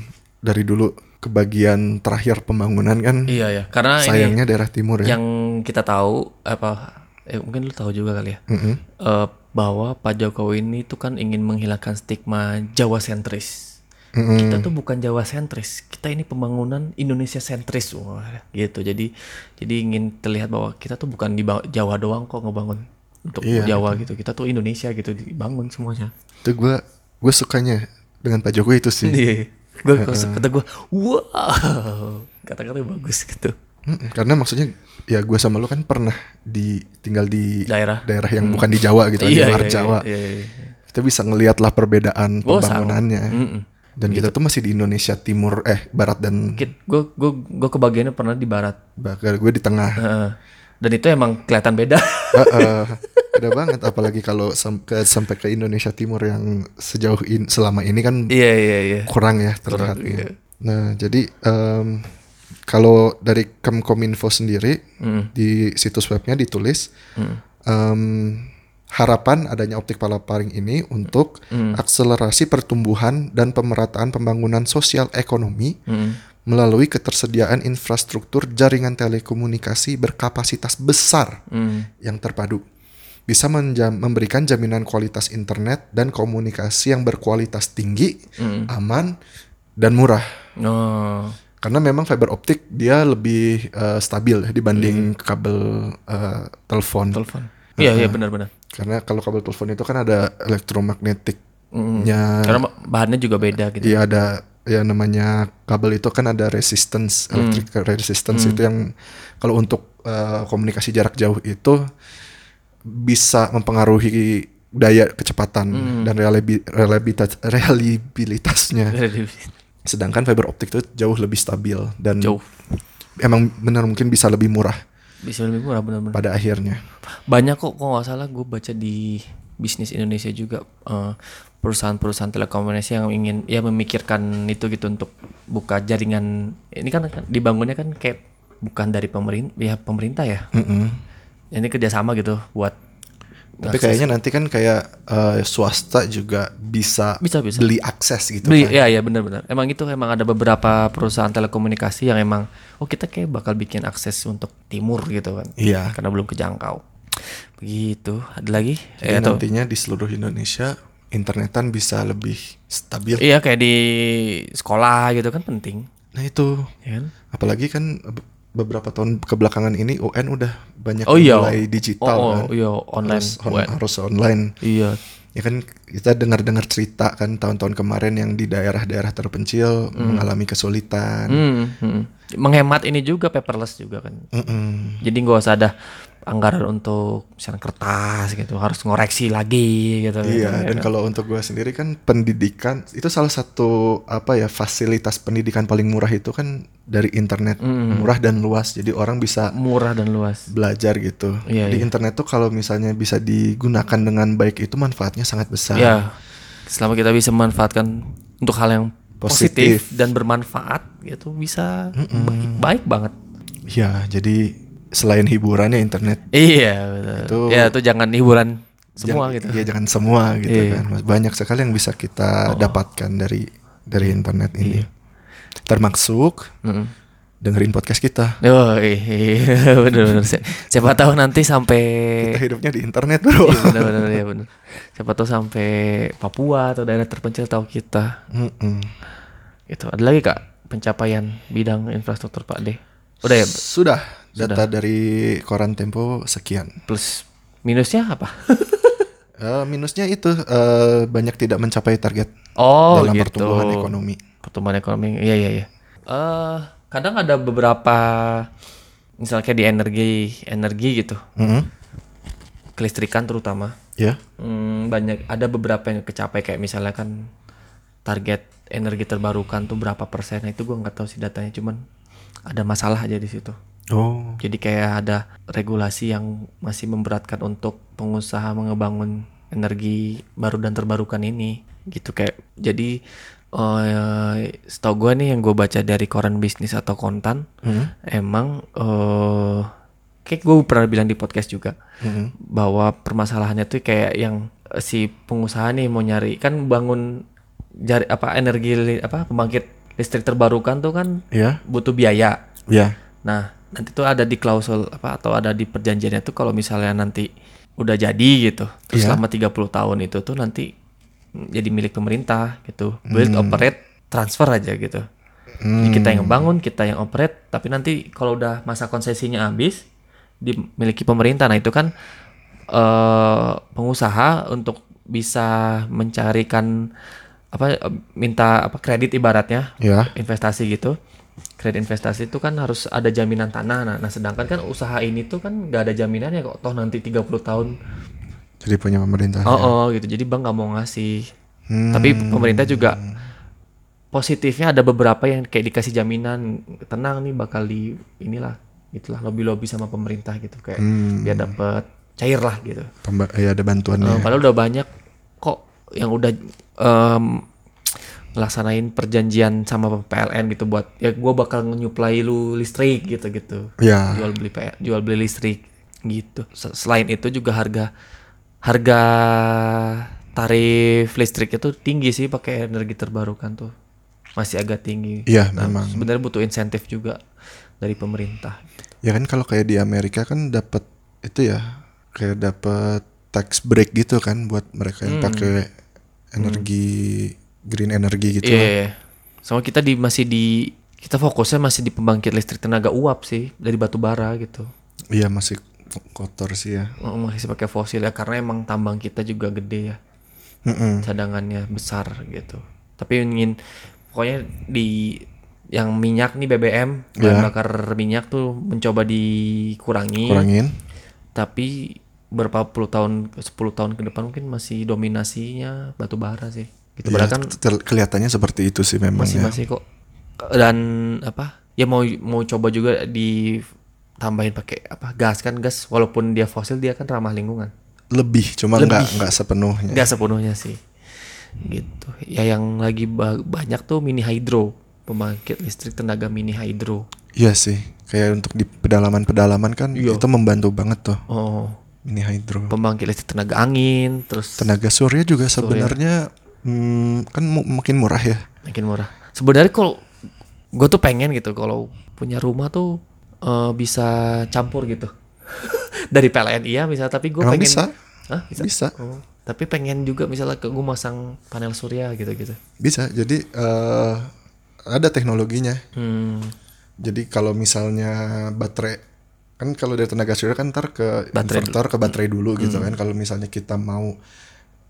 dari dulu kebagian terakhir pembangunan kan Iya ya. Karena ini sayangnya daerah timur ya. yang kita tahu apa eh, mungkin lu tahu juga kali ya. Mm-mm. eh, bahwa Pak Jokowi ini tuh kan ingin menghilangkan stigma Jawa sentris. Mm-mm. Kita tuh bukan Jawa sentris, kita ini pembangunan Indonesia sentris, Wah, gitu. Jadi jadi ingin terlihat bahwa kita tuh bukan di Jawa doang kok ngebangun untuk Iya, Jawa gitu. Kita tuh Indonesia gitu dibangun semuanya. Itu gue gue sukanya dengan Pak Jokowi itu sih. Iya. Gue kata gue, wow, kata-kata bagus gitu. Karena maksudnya ya gue sama lu kan pernah di tinggal di Daerah. daerah yang bukan di Jawa gitu, di luar Jawa. Iya, iya, iya. Kita bisa ngelihat lah perbedaan Oh, pembangunannya. Dan kita tuh masih di Indonesia Timur eh Barat dan Gue gue gue kebagiannya pernah di barat. bahkan gue di tengah. Heeh. Dan itu emang kelihatan beda. Heeh. Beda banget apalagi kalau sam- ke, sampai ke Indonesia Timur yang sejauh in, selama ini kan Iya iya iya. kurang ya terlihatnya. Nah, jadi em, kalau dari Kemkominfo sendiri Hmm. di situs webnya ditulis em, harapan adanya optik palaparing ini untuk Hmm. akselerasi pertumbuhan dan pemerataan pembangunan sosial ekonomi Hmm. melalui ketersediaan infrastruktur jaringan telekomunikasi berkapasitas besar Hmm. yang terpadu bisa menjam- memberikan jaminan kualitas internet dan komunikasi yang berkualitas tinggi, Hmm. aman, dan murah. Oh. Karena memang fiber optik dia lebih eh, stabil dibanding kabel eh, telepon. Telepon. Iya iya benar-benar. Karena kalau kabel telepon itu kan ada elektromagnetiknya, Karena bahannya juga beda gitu. iya ada ya namanya kabel itu kan ada resistance, electric resistance itu yang kalau untuk eh, komunikasi jarak jauh itu bisa mempengaruhi daya kecepatan dan reliabi- reliabilitas reliabilitasnya. Sedangkan fiber optik itu jauh lebih stabil dan Jauh. emang benar mungkin bisa lebih murah Bisa lebih murah benar-benar. pada akhirnya. Banyak kok kok nggak salah gue baca di bisnis Indonesia juga eh, perusahaan-perusahaan telekomunikasi yang ingin ya memikirkan itu gitu untuk buka jaringan ini kan dibangunnya kan kayak bukan dari pemerintah ya pemerintah ya Mm-mm. Ini kerjasama gitu buat Tapi kayaknya nanti kan kayak eh, swasta juga bisa, Bisa, bisa. beli akses gitu Beli, kan. ya ya benar-benar. Emang itu emang ada beberapa perusahaan telekomunikasi yang emang oh kita kayak bakal bikin akses untuk timur gitu kan. Iya. Karena belum kejangkau. Begitu. Ada lagi? Jadi Eh, atau- nantinya di seluruh Indonesia internetan bisa lebih stabil. Iya kayak di sekolah gitu kan penting, Nah itu ya kan? apalagi kan beberapa tahun kebelakangan ini UN udah banyak Oh iya. mulai digital oh, kan. oh, iya online. harus, on- harus online. Iya. Ya kan kita dengar-dengar cerita kan tahun-tahun kemarin yang di daerah-daerah terpencil mengalami kesulitan. Hmm, hmm. Menghemat ini juga paperless juga kan. Mm-mm. Jadi nggak usah ada anggaran untuk misalnya kertas gitu, harus ngoreksi lagi gitu. gitu, Iya, ya dan kalau untuk gue sendiri kan pendidikan itu salah satu apa ya fasilitas pendidikan paling murah itu kan dari internet murah dan luas, jadi orang bisa murah dan luas. belajar gitu. Iya, Di iya. internet tuh kalau misalnya bisa digunakan dengan baik itu manfaatnya sangat besar. Ya, selama kita bisa memanfaatkan untuk hal yang positif, Positif. dan bermanfaat gitu bisa baik, baik banget. Ya, jadi selain hiburannya internet Iya, betul. Itu- ya itu jangan hiburan semua Jangan- gitu. Iya jangan semua gitu Iya. Oh. kan. Mas, Banyak sekali yang bisa kita dapatkan dari dari internet ini. Iya. Termasuk Mm-mm. dengerin podcast kita. Oh iya bener-bener Si- Siapa tahu nanti sampai Kita hidupnya di internet, Bro. Iya bener-bener ya bener Siapa tahu sampai Papua atau daerah terpencil tahu kita Mm-mm. Gitu Ada lagi kak pencapaian bidang infrastruktur Pak D Udah ya Sudah, data dari koran Tempo sekian. plus minusnya apa? Eh, minusnya itu eh, banyak tidak mencapai target Oh dalam gitu pertumbuhan ekonomi. Pertumbuhan ekonomi Iya iya iya Eh, Kadang ada beberapa Misalnya kayak di energi Energi gitu Mm-mm. Kelistrikan terutama Ya. Hmm, banyak ada beberapa yang kecapai kayak misalnya kan target energi terbarukan tuh berapa persen itu gua nggak tahu sih datanya cuman ada masalah aja di situ Oh. jadi kayak ada regulasi yang masih memberatkan untuk pengusaha mengebangun energi baru dan terbarukan ini gitu kayak jadi eh setahu gua nih yang gue baca dari koran bisnis atau kontan Mm. emang eh kayak gue pernah bilang di podcast juga Mm-mm. bahwa permasalahannya tuh kayak yang si pengusaha nih mau nyari kan bangun jari apa energi apa pembangkit listrik terbarukan tuh kan Ya. butuh biaya. Ya. Nah, nanti tuh ada di klausul apa atau ada di perjanjiannya tuh kalau misalnya nanti udah jadi gitu. Terus Iya. selama 30 tahun itu tuh nanti jadi milik pemerintah gitu. Build, operate, transfer aja gitu. Jadi kita yang bangun, kita yang operate, tapi nanti kalau udah masa konsesinya habis dimiliki pemerintah. Nah, itu kan eh pengusaha untuk bisa mencarikan apa minta apa kredit ibaratnya Ya. investasi gitu kredit investasi itu kan harus ada jaminan tanah nah, nah sedangkan kan usaha ini tuh kan nggak ada jaminannya kok toh nanti 30 tahun Jadi punya pemerintah. oh, oh gitu jadi bank nggak mau ngasih Hmm. tapi pemerintah juga positifnya ada beberapa yang kayak dikasih jaminan tenang nih bakal di inilah itulah lobby lobby sama pemerintah gitu kayak Hmm. biar dapat cair lah gitu Pemba- ya ada bantuannya. Eh, padahal udah banyak kok yang udah em, ngelaksanain perjanjian sama PLN gitu buat ya gua bakal nyuplai lu listrik gitu gitu. Ya. jual beli P- jual beli listrik gitu. Se- selain itu juga harga harga tarif listrik itu tinggi sih pakai energi terbarukan tuh. Masih agak tinggi. Iya, Nah, memang. sebenarnya butuh insentif juga dari pemerintah. Ya kan kalau kayak di Amerika kan dapat itu ya kayak dapat tax break gitu kan buat mereka yang pakai energi green energy gitu. Iya, lah. iya. sama kita di masih di kita fokusnya masih di pembangkit listrik tenaga uap sih dari batu bara gitu. Iya masih kotor sih ya. Oh, Masih pakai fosil ya karena emang tambang kita juga gede ya, Mm-mm. cadangannya besar gitu. Tapi ingin pokoknya di yang minyak nih BBM bahan Iya. bakar minyak tuh mencoba dikurangi. Kurangin. Tapi berapa puluh tahun 10 tahun ke depan mungkin masih dominasinya batu bara sih. Gitu Iya, bahkan tel- kelihatannya seperti itu sih memang masih ya. masih kok. Dan apa ya mau mau coba juga ditambahin pakai apa gas kan gas. Walaupun dia fosil dia kan ramah lingkungan. Lebih, cuma nggak nggak sepenuhnya. nggak sepenuhnya sih. Gitu. Ya yang lagi ba- banyak tuh mini hydro pembangkit listrik tenaga mini hydro Iya sih, kayak untuk di pedalaman-pedalaman kan Iya. itu membantu banget tuh. Oh. Mini hydro. pembangkit listrik tenaga angin terus Tenaga surya juga sebenarnya hmm, kan makin murah ya. makin murah sebenarnya kalau gue tuh pengen gitu kalau punya rumah tuh eh, bisa campur gitu dari PLN iya bisa tapi gue pengen bisa? Hah, bisa Bisa. Oh, tapi pengen juga misalnya ke gue masang panel surya gitu gitu Bisa. Jadi eh, ada teknologinya. hmm, Jadi kalau misalnya baterai kan kalau dari tenaga surya kan ntar ke Baterai inverter ke baterai dulu gitu kan. Kalau misalnya kita mau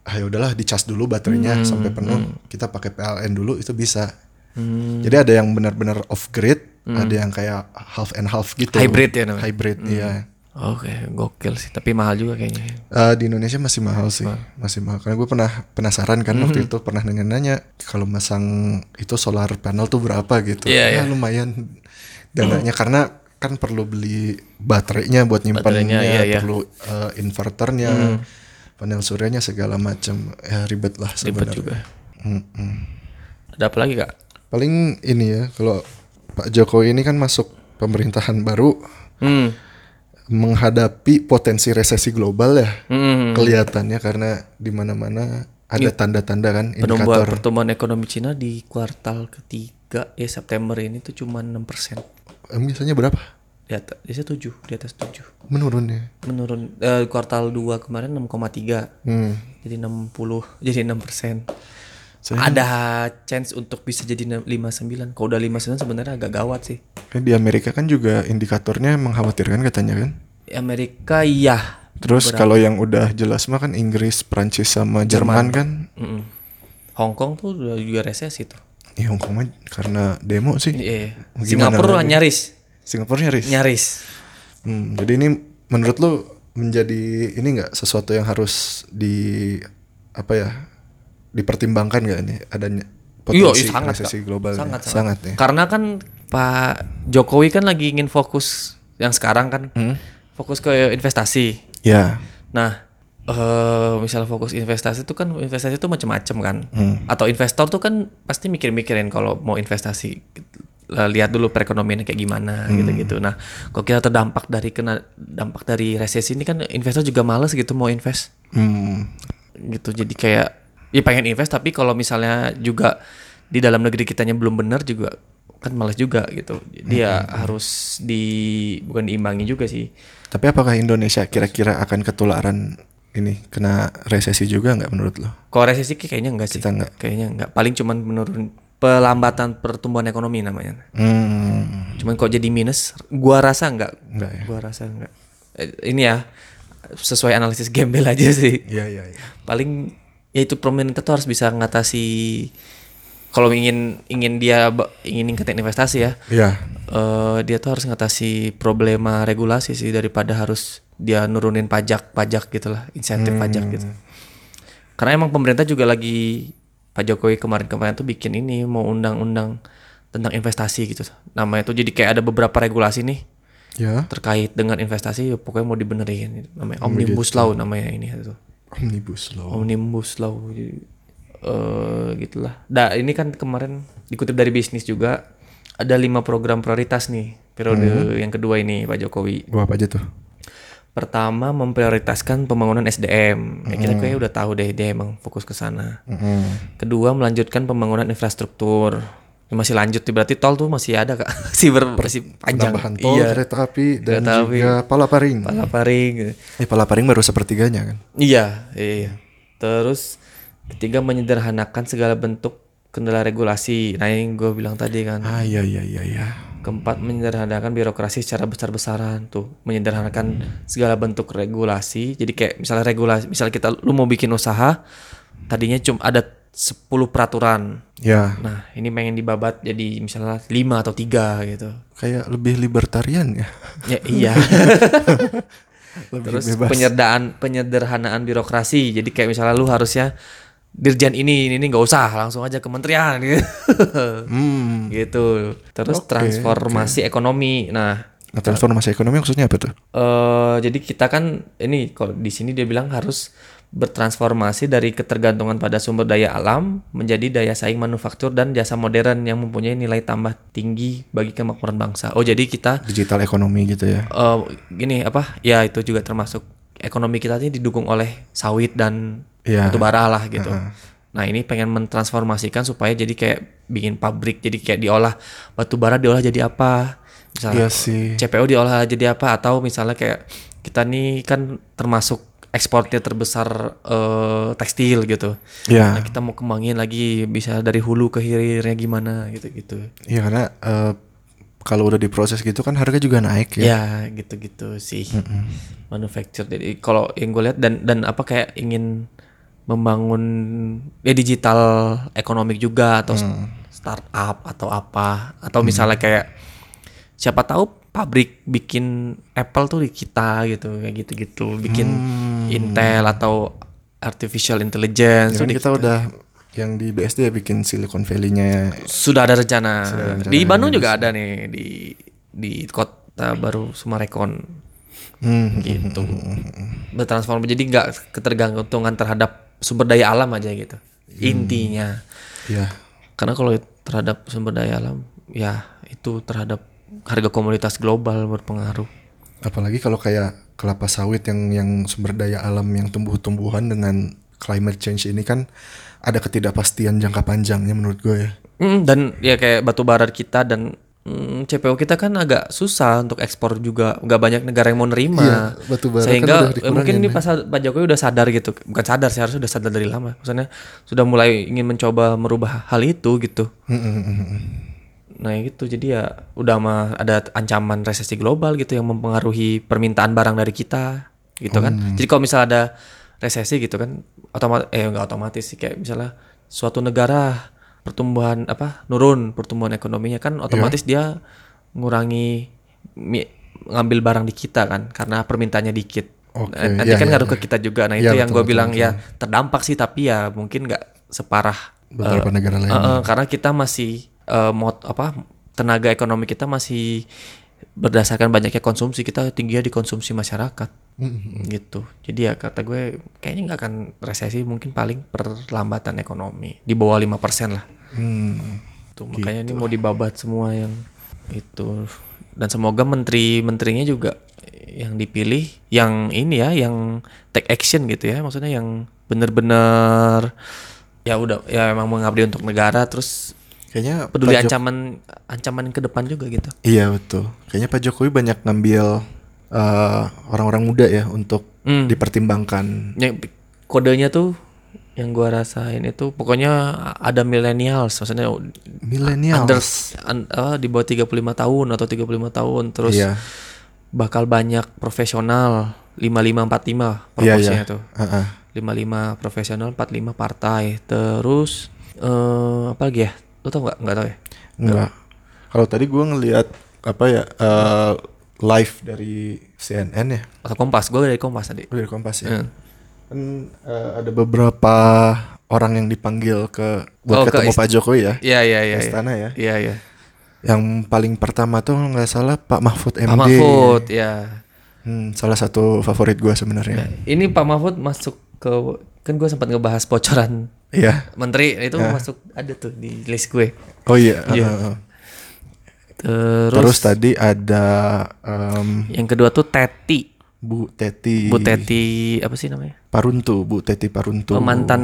ah ya udahlah dicas dulu baterainya sampai penuh, kita pakai PLN dulu itu bisa. Jadi ada yang benar-benar off grid, ada yang kayak half and half gitu. Hybrid ya namanya? Hybrid, iya. Oke, gokil sih. Tapi mahal juga kayaknya. Eh, di Indonesia masih mahal sih, masih mahal. Karena gue pernah penasaran kan waktu itu pernah nanya-nanya kalau masang itu solar panel tuh berapa gitu. Iya, ya lumayan dananya karena kan perlu beli baterainya buat Baterainya, nyimpannya, iya, iya. perlu eh, inverternya, panel suryanya segala macam. Ya ribet lah Ribet sebenarnya. juga. Mm-mm. Ada apa lagi kak? Paling ini ya kalau Pak Jokowi ini kan masuk pemerintahan baru Hmm. menghadapi potensi resesi global ya. Hmm. kelihatannya karena di mana-mana ada tanda-tanda kan indikator pertumbuhan ekonomi Cina di kuartal ketiga ya September ini tuh cuma 6 persen. Eh, biasanya berapa Di atas, biasanya 7, di atas 7. menurun ya Menurun eh, kuartal 2 kemarin 6,3. hmm. Jadi 60, jadi 6 persen. Saya- Ada chance untuk bisa jadi 59. Kalau udah 59 sebenarnya agak gawat sih. Kan di Amerika kan juga indikatornya mengkhawatirkan katanya kan Amerika iya. terus kalau yang udah jelas mah kan Inggris Prancis sama Jerman, kan Mm-mm. Hong Kong tuh udah juga resesi tuh. ya Hong Kong mah karena demo sih Iya. Gimana Singapura lagi? nyaris, Singapura nyaris nyaris. Hmm, jadi ini menurut lu menjadi ini nggak sesuatu yang harus di apa ya dipertimbangkan nggak ini adanya potensi iya, sangat, resesi global Sangat, ya? sangat. ya Karena kan Pak Jokowi kan lagi ingin fokus yang sekarang kan Hmm. fokus ke investasi. ya Nah, eh misalnya fokus investasi itu kan investasi itu macam-macam kan. Hmm. Atau investor tuh kan pasti mikir-mikirin kalau mau investasi lihat dulu perekonomiannya kayak gimana Hmm. gitu-gitu. Nah, kalau kita terdampak dari kena dampak dari resesi ini kan investor juga males gitu mau invest Hmm. gitu. Jadi kayak ya pengen invest tapi kalau misalnya juga di dalam negeri kitanya belum benar juga kan males juga gitu. Jadi ya harus di bukan diimbangi juga sih. Tapi apakah Indonesia kira-kira akan ketularan ini kena resesi juga nggak menurut lo? Kalau resesi kayaknya enggak sih. Kita nggak. Kayaknya enggak. Paling cuman menurun pelambatan pertumbuhan ekonomi namanya. Hmm. Cuman kok jadi minus, gua rasa enggak. Enggak ya? Gua rasa enggak. Eh, ini ya sesuai analisis gembel aja sih. Iya iya iya. Paling ya itu pemerintah tuh harus bisa ngatasi kalau ingin ingin dia ingin ningkatin investasi ya. Iya. eh, dia tuh harus ngatasi problema regulasi sih daripada harus dia nurunin pajak pajak gitulah insentif pajak gitu karena emang pemerintah juga lagi Pak Jokowi kemarin-kemarin tuh bikin ini mau undang-undang tentang investasi gitu. Namanya tuh jadi kayak ada beberapa regulasi nih Ya. terkait dengan investasi ya pokoknya mau dibenerin. Namanya omnibus law namanya ini itu. Omnibus law. omnibus law. Jadi, eh gitulah. Nah ini kan kemarin dikutip dari bisnis juga ada lima program prioritas nih. Periode yang kedua ini Pak Jokowi. Gua apa aja tuh? Pertama memprioritaskan pembangunan SDM ya, kita kayak udah tahu deh dia emang fokus ke sana Mm-mm. kedua melanjutkan pembangunan infrastruktur Ya, masih lanjut berarti tol tuh masih ada kak masih ber, masih panjang Penambahan tol, iya kereta api, dan Kereta api. juga Palaparing. Palaparing gitu. Eh Palaparing baru sepertiganya kan? Iya, iya. Terus ketiga menyederhanakan segala bentuk kendala regulasi. Nah yang gue bilang tadi kan. Ah iya iya iya iya. Keempat menyederhanakan birokrasi secara besar-besaran tuh, menyederhanakan segala bentuk regulasi. Jadi kayak misalnya regulasi, misalnya kita lu mau bikin usaha, tadinya cuma ada 10 peraturan. Ya, Nah, ini pengen dibabat jadi misalnya 5 atau tiga gitu. kayak lebih libertarian ya. Ya iya. Lebih Terus bebas. penyederhanaan birokrasi. Jadi kayak misalnya lu harusnya dirjen ini ini ini nggak usah langsung aja kementerian gitu. Hmm. gitu. Terus Oke, transformasi ekonomi. Nah, Nah, transformasi ekonomi maksudnya apa tuh? eh jadi kita kan ini kalau di sini dia bilang harus bertransformasi dari ketergantungan pada sumber daya alam menjadi daya saing manufaktur dan jasa modern yang mempunyai nilai tambah tinggi bagi kemakmuran bangsa. Oh, jadi kita Digital ekonomi gitu ya. eh gini apa ya itu juga termasuk ekonomi kita ini didukung oleh sawit dan Iya. batu bara lah gitu. Nah ini pengen mentransformasikan supaya jadi kayak bikin pabrik jadi kayak diolah batu bara diolah jadi apa misalnya Iya sih. CPO diolah jadi apa atau misalnya kayak kita nih kan termasuk ekspornya terbesar eh, tekstil gitu. Iya. Nah kita mau kembangin lagi bisa dari hulu ke hilirnya gimana gitu gitu. Iya karena eh, kalau udah diproses gitu kan harga juga naik ya. Ya gitu-gitu sih manufacture. Jadi kalau yang gue lihat dan dan apa kayak ingin membangun ya digital ekonomi juga atau startup atau apa. Atau misalnya kayak siapa tahu pabrik bikin Apple tuh di kita gitu kayak gitu-gitu. Bikin Intel atau artificial intelligence Kan tuh di kita udah yang di BSD ya bikin Silicon Valley-nya. sudah ada rencana. ada rencana di Bandung juga ada nih di di kota baru Sumarekon. Hmm. gitu. Bertransformasi. Jadi nggak ketergantungan terhadap sumber daya alam aja gitu. Intinya. Ya. Karena kalau terhadap sumber daya alam ya itu terhadap harga komoditas global berpengaruh. Apalagi kalau kayak kelapa sawit yang yang sumber daya alam yang tumbuh-tumbuhan dengan climate change ini kan ada ketidakpastian jangka panjangnya menurut gue ya. Mm, dan ya kayak batu bara kita dan mm, CPO kita kan agak susah untuk ekspor juga. Nggak banyak negara yang mau nerima. Iya, batu bara kan sehingga udah eh, dikurangin mungkin ini ya. pas Pak Jokowi udah sadar gitu. Bukan sadar sih harusnya udah sadar dari lama. Maksudnya sudah mulai ingin mencoba merubah hal itu gitu. Nah gitu. Jadi ya udah mah ada ancaman resesi global gitu yang mempengaruhi permintaan barang dari kita gitu kan. Jadi kalau misalnya ada resesi gitu kan otomatis eh nggak otomatis sih. Kayak misalnya suatu negara pertumbuhan apa nurun pertumbuhan ekonominya kan otomatis dia ngurangi mi- ngambil barang di kita kan karena permintaannya dikit. Oke, Nah, nanti iya, kan iya, ngaruh iya. ke kita juga. Nah Iya, itu yang gue bilang betul, ya terdampak sih tapi ya mungkin nggak separah Beberapa eh, negara lain. eh, eh, karena kita masih eh, mot apa tenaga ekonomi kita masih berdasarkan banyaknya konsumsi. Kita tingginya di konsumsi masyarakat gitu. Jadi ya kata gue kayaknya nggak akan resesi mungkin paling perlambatan ekonomi. Di bawah 5% lah. Hmm. Tuh, makanya ini mau dibabat semua yang itu. Dan semoga menteri-menterinya juga yang dipilih yang ini ya yang take action gitu ya. Maksudnya yang bener-bener ya udah ya emang mengabdi untuk negara terus Kayaknya peduli Pak Jok- ancaman ancaman ke depan juga gitu. Iya betul. Kayaknya Pak Jokowi banyak ngambil eh, orang-orang muda ya untuk Hmm. dipertimbangkan. yang kodenya tuh yang gua rasain itu pokoknya ada millennials maksudnya Milenial. under an- apa, di bawah 35 tahun atau 35 tahun terus Iya. bakal banyak profesional 5545 Iya proporsinya iya. tuh. Heeh. 55 profesional, 45 partai. Terus eh apa lagi ya? Lu tau nggak? Nggak tahu ya? Enggak. Kalau tadi gua ngelihat apa ya eh, live dari CNN ya, Atau Kompas? Gue dari Kompas tadi. Dari Kompas ya. Hmm. Kan eh, ada beberapa orang yang dipanggil ke buat Oh, ke ketemu ist- Pak Jokowi ya. Iya iya iya. Ke istana ya. Iya iya. Yang paling pertama tuh nggak salah Pak Mahfud MD. Pak Mahfud ya. Hmm, salah satu favorit gua sebenarnya. Ini Pak Mahfud masuk ke kan gue sempat ngebahas bocoran Iya. menteri itu masuk ada tuh di list gue. Oh iya. Iya. heeh. Terus, Terus tadi ada em, yang kedua tuh Teti. Bu Teti. Bu Teti apa sih namanya? Paruntu, Bu Teti Paruntu. Mantan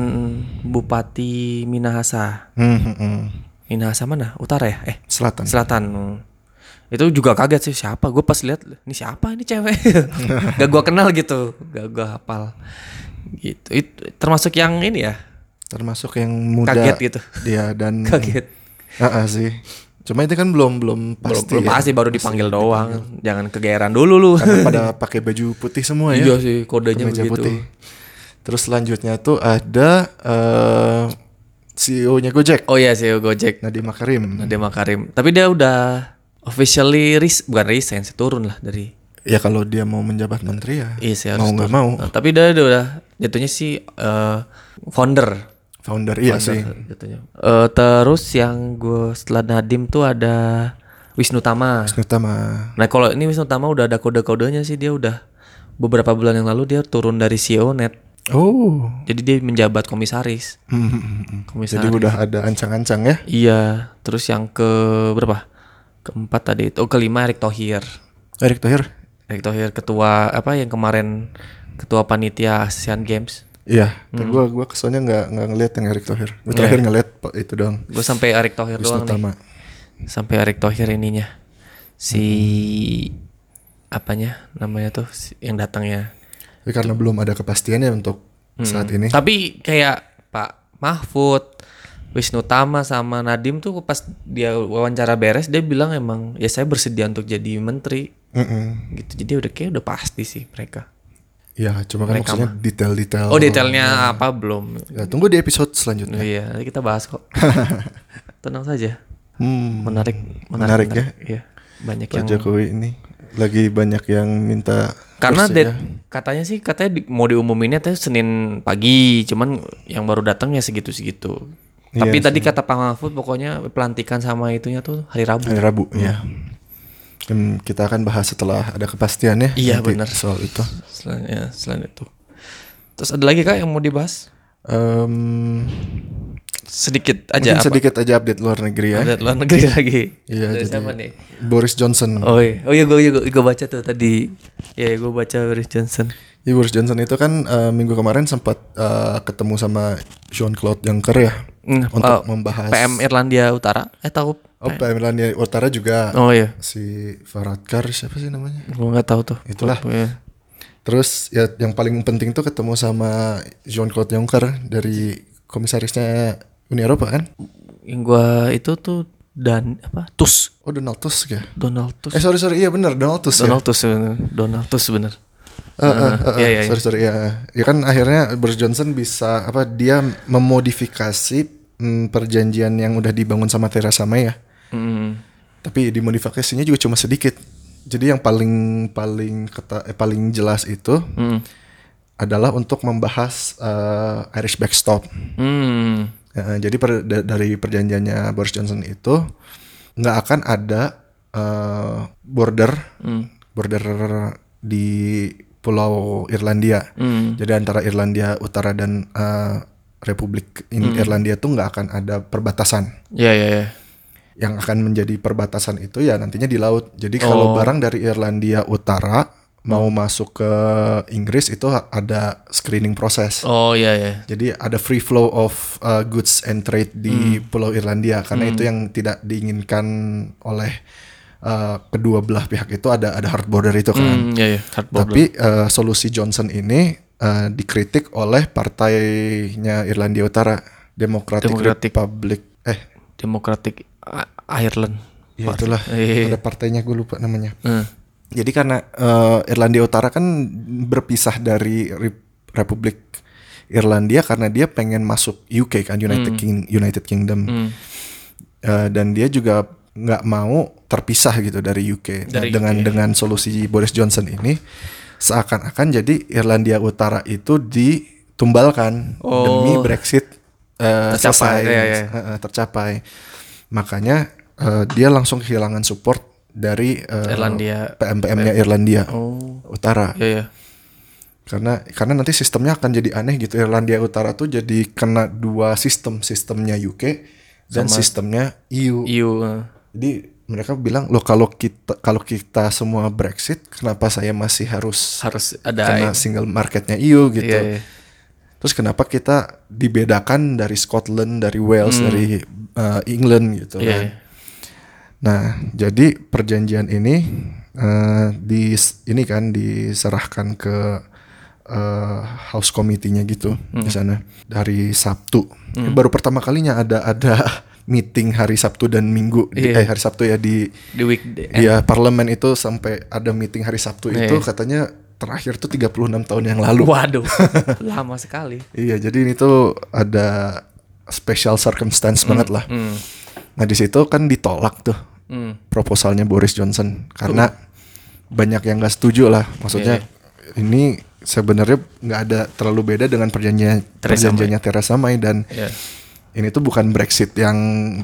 Bupati Minahasa. Hmm, hmm, hmm. Minahasa mana? Utara ya? Eh, Selatan. Selatan. Hmm. Itu juga kaget sih siapa? Gue pas lihat ini siapa ini cewek? Gak gua kenal gitu. Gak gua hafal. Gitu. Itu termasuk yang ini ya. Termasuk yang muda. Kaget gitu. Dia dan Kaget. Ah, ah, sih. Cuma itu kan belum belum Belum, pasti. belum ya. pasti baru dipanggil doang. Jangan kegeeran dulu lu. Karena pada pakai baju putih semua ya. Iya sih kodenya Kemeja begitu. putih. Terus selanjutnya tuh ada eh CEO-nya Gojek, Oh iya CEO Gojek. Nadiem Makarim. Nadiem Makarim. Tapi dia udah officially ris bukan resign sih turun lah dari Ya kalau dia mau menjabat menteri ya Iya sih mau harus nggak mau. Nah, tapi dia udah, jatuhnya sih eh, founder Founder iya sih. jatuhnya. Eh, terus yang gue setelah Nadim tuh ada Wisnu Tama. Wisnu Tama. Nah kalau ini Wisnu Tama udah ada kode-kodenya sih dia udah beberapa bulan yang lalu dia turun dari CEO Net. Oh. Jadi dia menjabat komisaris. Hmm, hmm, hmm. Komisaris. Jadi udah ada ancang-ancang ya. Iya. Terus yang ke berapa? Keempat tadi itu. Oh kelima Erick Thohir. Erick Thohir. Erick Thohir ketua apa yang kemarin ketua panitia ASEAN Games. Iya, Hmm. tapi gua gua kesoalnya nggak nggak ngeliat yang Erick Thohir. Gua terakhir ngeliat pak itu doang. Gue sampai Erick Thohir Wisnu doang nih. Tama. sampai Erick Thohir ininya si apanya namanya tuh si- yang datangnya Tapi karena belum ada kepastiannya untuk Hmm. saat ini. tapi kayak Pak Mahfud Wisnu Tama sama Nadim tuh pas dia wawancara beres dia bilang emang ya saya bersedia untuk jadi menteri Mm-mm. gitu. Jadi udah kayak udah pasti sih mereka. Ya, cuma kan maksudnya detail-detail. Oh detailnya apa belum? Ya, tunggu di episode selanjutnya. Iya nanti kita bahas kok. Tenang saja. Hmm. Menarik, Menarik ya. Iya banyak Pak yang Jokowi ini lagi banyak yang minta karena dead, katanya sih katanya di- mau diumuminnya tuh Senin pagi, cuman yang baru datang ya segitu-segitu. Iya Tapi tadi kata Pak Mahfud pokoknya pelantikan sama itunya tuh hari Rabu. hari Rabu ya. Dan kita akan bahas setelah ada kepastian ya. Iya, benar. soal itu. Selain, ya, selain itu. Terus ada lagi kak yang mau dibahas? Em, Sedikit mungkin aja apa? sedikit aja update luar negeri ya. Ada luar negeri lagi. Iya, jadi- siapa nih? Boris Johnson. Oh iya, oh iya gue gue baca tuh tadi. Ya gue baca Boris Johnson. Ya, Boris Johnson itu kan eh, minggu kemarin sempat eh, ketemu sama Jean Claude Juncker ya Hmm, untuk oh, membahas PM Irlandia Utara. Eh tahu? Oh, Irlandia Utara juga Oh iya, si Varadkar siapa sih namanya? gue nggak tahu tuh. Itulah. Iya. Terus ya yang paling penting tuh ketemu sama Jean Claude Juncker dari komisarisnya Uni Eropa kan? Yang gue itu tuh dan apa? Tusk. Oh Donald Tusk ya? Donald Tusk. Eh sorry sorry iya bener Donald Tusk ya. Donald Tusk bener. Donald Tusk bener. Eh, eh, eh, Iya, iya, sorry sorry ya. Ya kan akhirnya Boris Johnson bisa apa dia memodifikasi mm, perjanjian yang udah dibangun sama Theresa May ya. Hmm. Tapi dimodifikasinya juga cuma sedikit. Jadi yang paling paling kata eh, paling jelas itu Hmm. adalah untuk membahas eh, Irish backstop. Hmm. Ya, jadi per- da- dari perjanjiannya Boris Johnson itu nggak akan ada eh, border Hmm. border di Pulau Irlandia. Hmm. Jadi antara Irlandia Utara dan eh, Republik in- Irlandia tuh nggak akan ada perbatasan. Ya ya ya. Yang akan menjadi perbatasan itu ya nantinya di laut. Jadi kalau Oh. barang dari Irlandia Utara mau masuk ke Inggris itu ada screening proses. Oh iya ya. Jadi ada free flow of uh, goods and trade di Hmm. Pulau Irlandia karena itu yang tidak diinginkan oleh uh, kedua belah pihak itu ada ada hard border itu kan. Hmm, ya ya. Hard border. Tapi uh, solusi Johnson ini uh, dikritik oleh partainya Irlandia Utara, Democratic, Democratic. Republic. Eh, Democratic Ireland. ya itulah. Iya. Ada partainya gue lupa namanya. Hmm. Jadi karena uh, Irlandia Utara kan berpisah dari Rep- Republik Irlandia karena dia pengen masuk UK kan United King United Kingdom Hmm. Uh, dan dia juga nggak mau terpisah gitu dari UK. Nah, Dari dengan dengan solusi Boris Johnson ini seakan-akan jadi Irlandia Utara itu ditumbalkan Oh. demi Brexit uh, Tercapai, selesai ya, ya. Uh, tercapai. Makanya uh, dia langsung kehilangan support dari uh, Irlandia. PM-PM-nya Irlandia Oh. Utara Ya ya. karena karena nanti sistemnya akan jadi aneh gitu Irlandia Utara tuh jadi kena dua sistem sistemnya UK dan sistemnya EU EU. uh. jadi mereka bilang loh kalau kita kalau kita semua Brexit kenapa saya masih harus harus ada kena single marketnya EU gitu Iya, iya. Terus kenapa kita dibedakan dari Scotland dari Wales dari uh, England gitu Hmm. Iya, kan iya. Nah, jadi perjanjian ini eh, di ini kan diserahkan ke eh, House Committee-nya gitu Hmm. di sana dari Sabtu. Baru pertama kalinya ada ada meeting hari Sabtu dan Minggu di- Iya. eh hari Sabtu ya di di weekday. ya parlemen itu sampai ada meeting hari Sabtu itu Iya. katanya terakhir tuh 36 tahun yang lalu. Waduh, lama sekali. Iya, jadi ini tuh ada special circumstance banget lah. Hmm. Nah, di situ kan ditolak tuh Hmm. proposalnya Boris Johnson karena banyak yang nggak setuju lah maksudnya ini sebenarnya nggak ada terlalu beda dengan perjanjian Theresa perjanjiannya Theresa May dan Ya. ini tuh bukan Brexit yang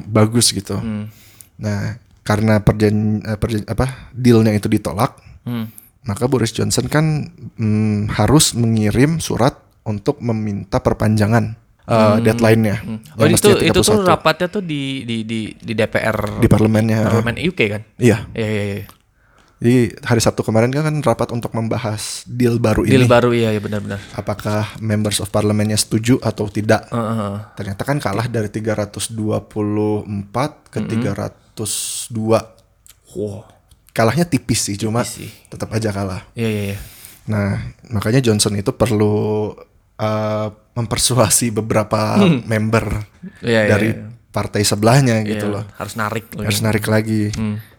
bagus gitu Hmm. nah karena perjan, eh, perjan- apa dealnya itu ditolak Hmm. Maka Boris Johnson kan mm, harus mengirim surat untuk meminta perpanjangan eh, deadline-nya Oh yang itu itu tuh 31 rapatnya tuh di di di di DPR di parlemennya parlemen UK kan? iya Iya iya iya. Jadi hari Sabtu kemarin kan rapat untuk membahas deal baru ini. Deal baru iya ya benar-benar. Apakah members of parlemennya setuju atau tidak? Heeh. Ternyata kan kalah dari 324 ke 302. Wow. Kalahnya tipis sih, cuma Tipis sih. tetap aja kalah. Iya iya iya. Nah, makanya Johnson itu perlu uh, mempersuasi beberapa member Iya, iya, dari iya. partai sebelahnya gitu Iya, loh. Harus narik loh. Harus narik lagi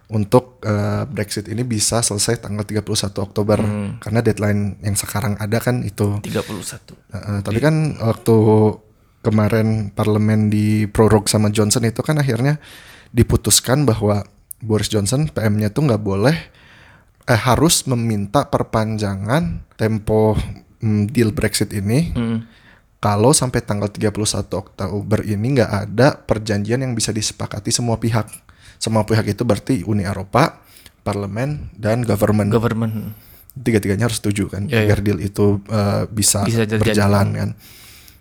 untuk eh, Brexit ini bisa selesai tanggal 31 Oktober karena deadline yang sekarang ada kan itu. 31. Heeh, tapi kan waktu kemarin parlemen diprorog sama Johnson itu kan akhirnya diputuskan bahwa Boris Johnson PM-nya tuh nggak boleh eh harus meminta perpanjangan tempo mm, deal Brexit ini kalau sampai tanggal 31 Oktober ini nggak ada perjanjian yang bisa disepakati semua pihak. Semua pihak itu berarti Uni Eropa, parlemen dan government Government. tiga-tiganya harus setuju kan Iya, biar deal itu uh, bisa, Bisa berjalan kan.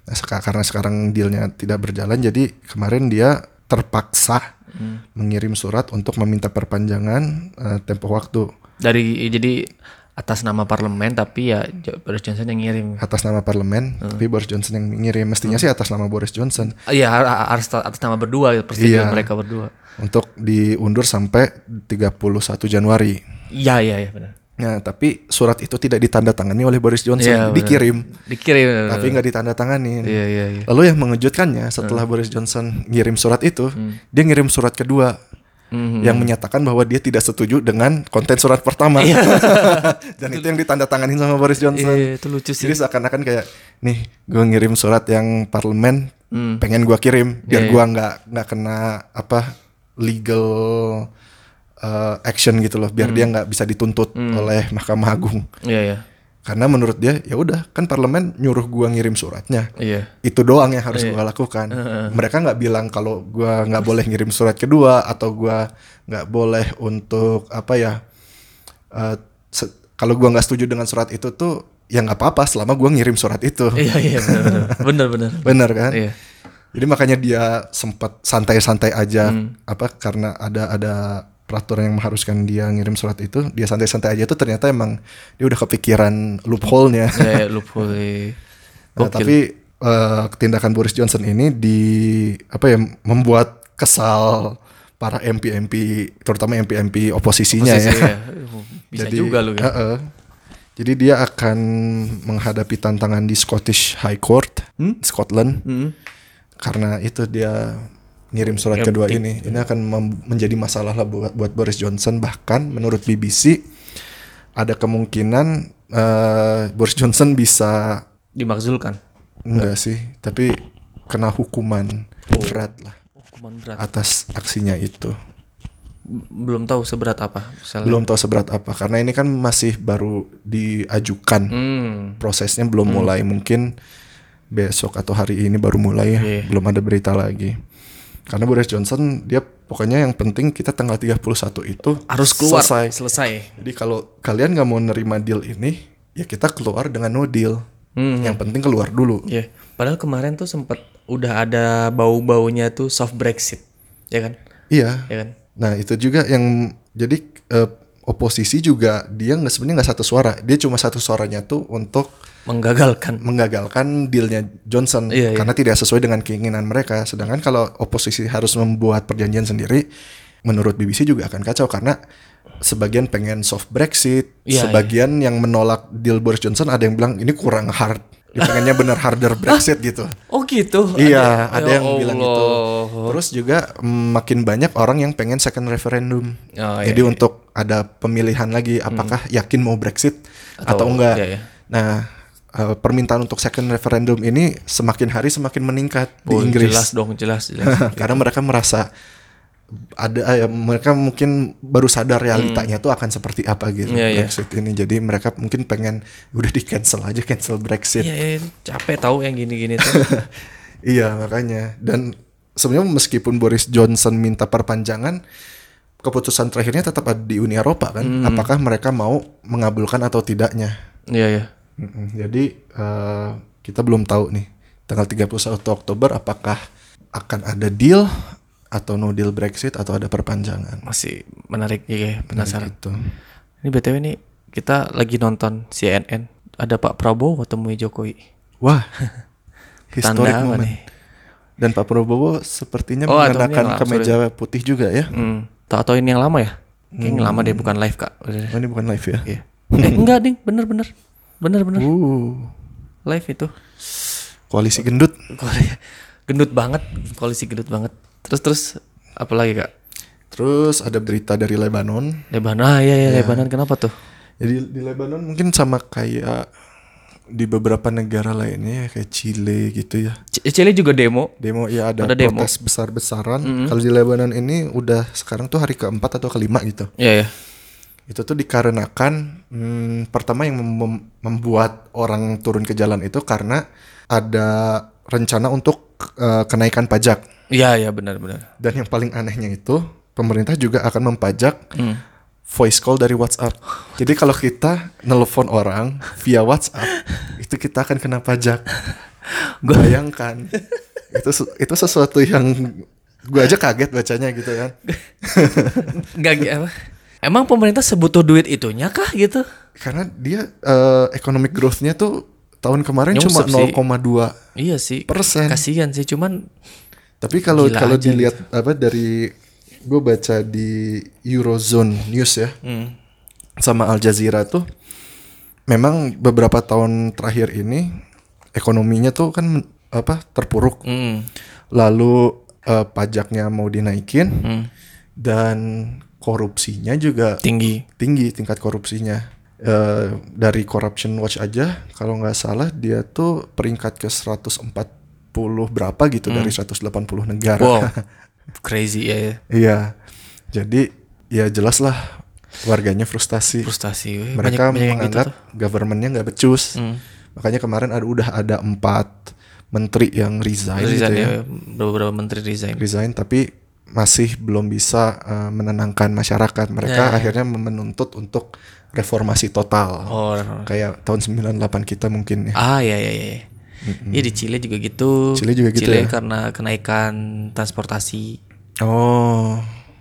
Nah, seka- karena sekarang dealnya tidak berjalan, jadi kemarin dia terpaksa Hmm. mengirim surat untuk meminta perpanjangan uh, tempo waktu Dari jadi atas nama parlemen tapi ya Boris Johnson yang ngirim. atas nama parlemen, Hmm. tapi Boris Johnson yang mengirim. Mestinya sih atas nama Boris Johnson Ah, Iya har- harus atas nama berdua persetujuan Iya. mereka berdua. untuk diundur sampai 31 Januari. Iya iya iya benar. Nah, tapi surat itu tidak ditandatangani oleh Boris Johnson, Iya, benar. dikirim, Dikirim. tapi nggak ditandatangani. Iya iya iya. Lalu yang mengejutkannya setelah Boris Johnson ngirim surat itu, dia ngirim surat kedua Mhm. yang menyatakan bahwa dia tidak setuju dengan konten surat pertama. Dan itu yang ditandatangani sama Boris Johnson. Iya, itu lucu sih. Jadi seakan-akan kayak nih, gue ngirim surat yang parlemen, Hmm. pengen gua kirim biar Iya, gua nggak nggak kena apa legal uh, action gitu loh, Hmm. biar dia nggak bisa dituntut oleh Mahkamah Agung. Iya iya. Karena menurut dia ya udah kan parlemen nyuruh gua ngirim suratnya Iya. itu doang yang harus gua lakukan. Mereka nggak bilang kalau gua nggak boleh ngirim surat kedua atau gua nggak boleh untuk apa ya? se- kalau gua nggak setuju dengan surat itu tuh ya nggak apa-apa selama gua ngirim surat itu. Iya iya benar benar. Benar benar. Bener kan? Iya. Jadi makanya dia sempat santai-santai aja Hmm. apa karena ada ada peraturan yang mengharuskan dia ngirim surat itu, dia santai-santai aja tuh ternyata emang dia udah kepikiran loophole-nya. Iya loophole. Nah, Gokil. tapi eh, tindakan Boris Johnson ini di apa ya membuat kesal para MP-MP terutama MP-MP oposisinya Posisi, ya. ya. Bisa juga lu ya. Heeh. Jadi dia akan menghadapi tantangan di Scottish High Court, Scotland. Hmm. Karena itu dia ngirim surat kedua ini. Ini akan menjadi masalah lah buat buat Boris Johnson bahkan menurut BBC ada kemungkinan eh, Boris Johnson bisa Dimakzulkan. Enggak sih, tapi kena hukuman berat lah Hukuman berat. atas aksinya itu. Belum tahu seberat apa. Misalnya. Belum tahu seberat apa karena ini kan masih baru diajukan. Hmm. Prosesnya belum mulai, mungkin besok atau hari ini baru mulai ya. Iya. Belum ada berita lagi. Karena Boris Johnson dia pokoknya yang penting kita tanggal 31 itu Harus keluar. selesai. Selesai. Jadi kalau kalian nggak mau nerima deal ini, ya kita keluar dengan no deal. Hmm. Yang penting keluar dulu. Iya. Padahal kemarin tuh sempat udah ada bau-baunya tuh soft Brexit. Ya kan? Iya. Ya kan? Nah itu juga yang jadi eh, oposisi juga dia nggak sebenarnya nggak satu suara, dia cuma satu suaranya tuh untuk Menggagalkan. menggagalkan dealnya Johnson Iya, iya. karena tidak sesuai dengan keinginan mereka. Sedangkan kalau oposisi harus membuat perjanjian sendiri, menurut BBC juga akan kacau karena sebagian pengen soft Brexit, Iya, sebagian yang menolak deal Boris Johnson ada yang bilang ini kurang hard, dia pengennya bener harder Brexit gitu. Oh gitu. Iya, ada Ya yang bilang gitu. Allah. Terus juga mm, makin banyak orang yang pengen second referendum. Oh, Jadi untuk ada pemilihan lagi apakah yakin mau Brexit atau, Atau- enggak. iya, iya. Nah, eh, permintaan untuk second referendum ini semakin hari semakin meningkat Oh, di Inggris. Jelas dong, jelas, jelas. Karena mereka merasa ada eh, mereka mungkin baru sadar realitanya tuh akan seperti apa gitu Hmm. Iya. Brexit ini. Jadi mereka mungkin pengen udah di cancel aja cancel Brexit. Iya, iya, capek tahu yang gini-gini tuh. Iya makanya dan sebenarnya meskipun Boris Johnson minta perpanjangan keputusan terakhirnya tetap ada di Uni Eropa kan apakah mereka mau mengabulkan atau tidaknya Iya, iya. Mm-mm. jadi eh, kita belum tahu nih tanggal 31 Oktober apakah akan ada deal atau no deal Brexit atau ada perpanjangan Masih menarik ya, penasaran. gitu Ini BTW nih, kita lagi nonton CNN. Ada Pak Prabowo temui Jokowi. wah apa moment nih? dan Pak Prabowo sepertinya Oh, ini mengenakan yang kemeja putih juga ya Hmm. Tahu atau ini yang lama ya? Kayaknya lama deh, bukan live kak. Oh, ini bukan live ya Iya. eh enggak ding, bener bener, bener bener. uh Live itu. koalisi gendut. Korea gendut banget, polisi gendut banget. Terus terus apa lagi kak? Terus ada berita dari Lebanon. Lebanon, ah iya iya Lebanon kenapa tuh? Jadi di Lebanon mungkin sama kayak di beberapa negara lainnya ya kayak Chile gitu ya. C- Chile juga demo. Demo ya ada, Ada protes besar-besaran. Kalau di Lebanon ini udah sekarang tuh hari keempat atau kelima gitu. Iya ya. Itu tuh dikarenakan hmm, pertama yang mem- mem- membuat orang turun ke jalan itu karena ada rencana untuk eh, kenaikan pajak. Iya iya benar benar. Dan yang paling anehnya itu pemerintah juga akan membajak Hmm. voice call dari WhatsApp. Jadi kalau kita nelpon orang via WhatsApp, itu kita akan kena pajak. Bayangkan. itu itu sesuatu yang gue aja kaget bacanya gitu kan. Enggak gi- apa? Emang pemerintah sebutuh duit itunya kah gitu? Karena dia eh, economic growth-nya tuh tahun kemarin cuma Nyungsep sih. 0,2 Iya sih. persen. Kasihan sih cuman Tapi kalau Gila kalau dilihat apa dari gue baca di Eurozone News ya hmm, sama Al Jazeera tuh memang beberapa tahun terakhir ini ekonominya tuh kan apa terpuruk. hmm, Lalu eh, pajaknya mau dinaikin hmm, dan korupsinya juga tinggi. tinggi tingkat korupsinya. Eh, dari Corruption Watch aja kalau nggak salah dia tuh peringkat ke 140 berapa gitu dari 180 negara. Wow. Crazy ya. ya. Iya. Jadi ya jelas lah warganya frustasi. Frustasi. weh. Mereka banyak, gitu menganggap tuh. governmentnya nggak becus. Hmm. Makanya kemarin ada udah ada empat menteri yang resign, gitu Resign ya. ya. Beberapa menteri resign. Resign tapi masih belum bisa eh, menenangkan masyarakat. Mereka Ya. akhirnya menuntut untuk reformasi total. Oh. Kayak tahun 98 kita mungkin ya. Ah ya ya ya. Iya di Chile juga gitu. Chile juga gitu Chile ya? karena kenaikan transportasi Oh.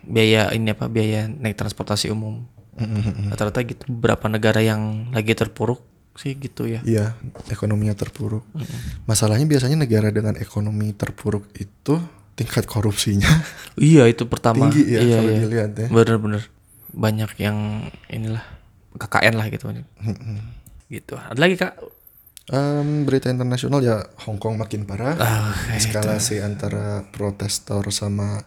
biaya ini apa biaya naik transportasi umum. Rata-rata gitu beberapa negara yang lagi terpuruk sih gitu ya. Iya, ekonominya terpuruk. Masalahnya biasanya negara dengan ekonomi terpuruk itu tingkat korupsinya Iya itu pertama. tinggi ya iya, kalau iya. dilihat ya. Bener-bener banyak yang inilah KKN lah gitu. gitu. Ada lagi kak? Em, berita internasional ya Hong Kong makin parah. Ah, Eskalasi antara protestor sama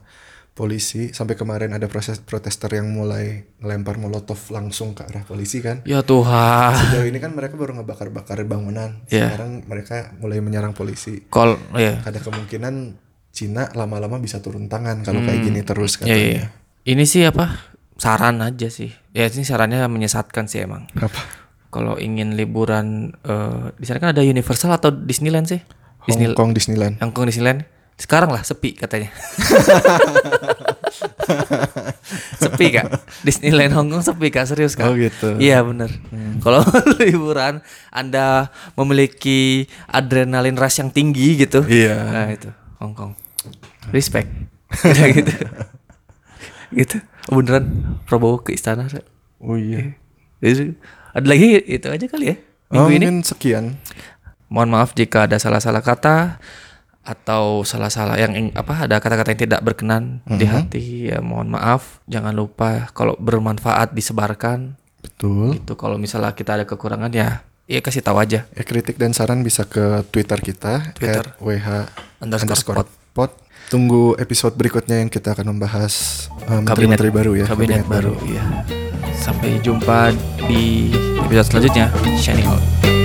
polisi sampai kemarin ada proses protester yang mulai ngelempar molotov langsung ke arah polisi kan. Ya Tuhan. Sejauh ini kan mereka baru ngebakar-bakar bangunan. Iya. Sekarang mereka mulai menyerang polisi. Kol ya. Ada kemungkinan Cina lama-lama bisa turun tangan kalau kayak gini terus Ya, katanya. ya, ya. Ini sih apa? Saran aja sih. Ya ini sarannya menyesatkan sih emang. Apa? Kalau ingin liburan eh, di sana kan ada Universal atau Disneyland sih? Disney Hong Kong Disneyland. Hong Kong Disneyland. Sekarang lah sepi katanya. sepi kak. Disneyland Hong Kong sepi kak serius kak. Oh gitu. Iya bener. Kalau liburan Anda memiliki adrenalin rush yang tinggi gitu. Iya. Nah itu Hong Kong. Respect. Udah gitu. gitu. Beneran Prabowo ke istana. Kak. Oh iya. Jadi, ada lagi itu aja kali ya Oh, minggu ini. mungkin sekian. Mohon maaf jika ada salah-salah kata atau salah-salah yang apa ada kata-kata yang tidak berkenan di hati ya mohon maaf. Jangan lupa kalau bermanfaat disebarkan. Betul. Itu kalau misalnya kita ada kekurangan ya ya kasih tahu aja. Ya, kritik dan saran bisa ke Twitter kita Twitter. @wh Underscore pod. Tunggu episode berikutnya yang kita akan membahas uh, Kabinet baru ya. Kabinet, baru, ya. Sampai jumpa di episode selanjutnya. Shining out.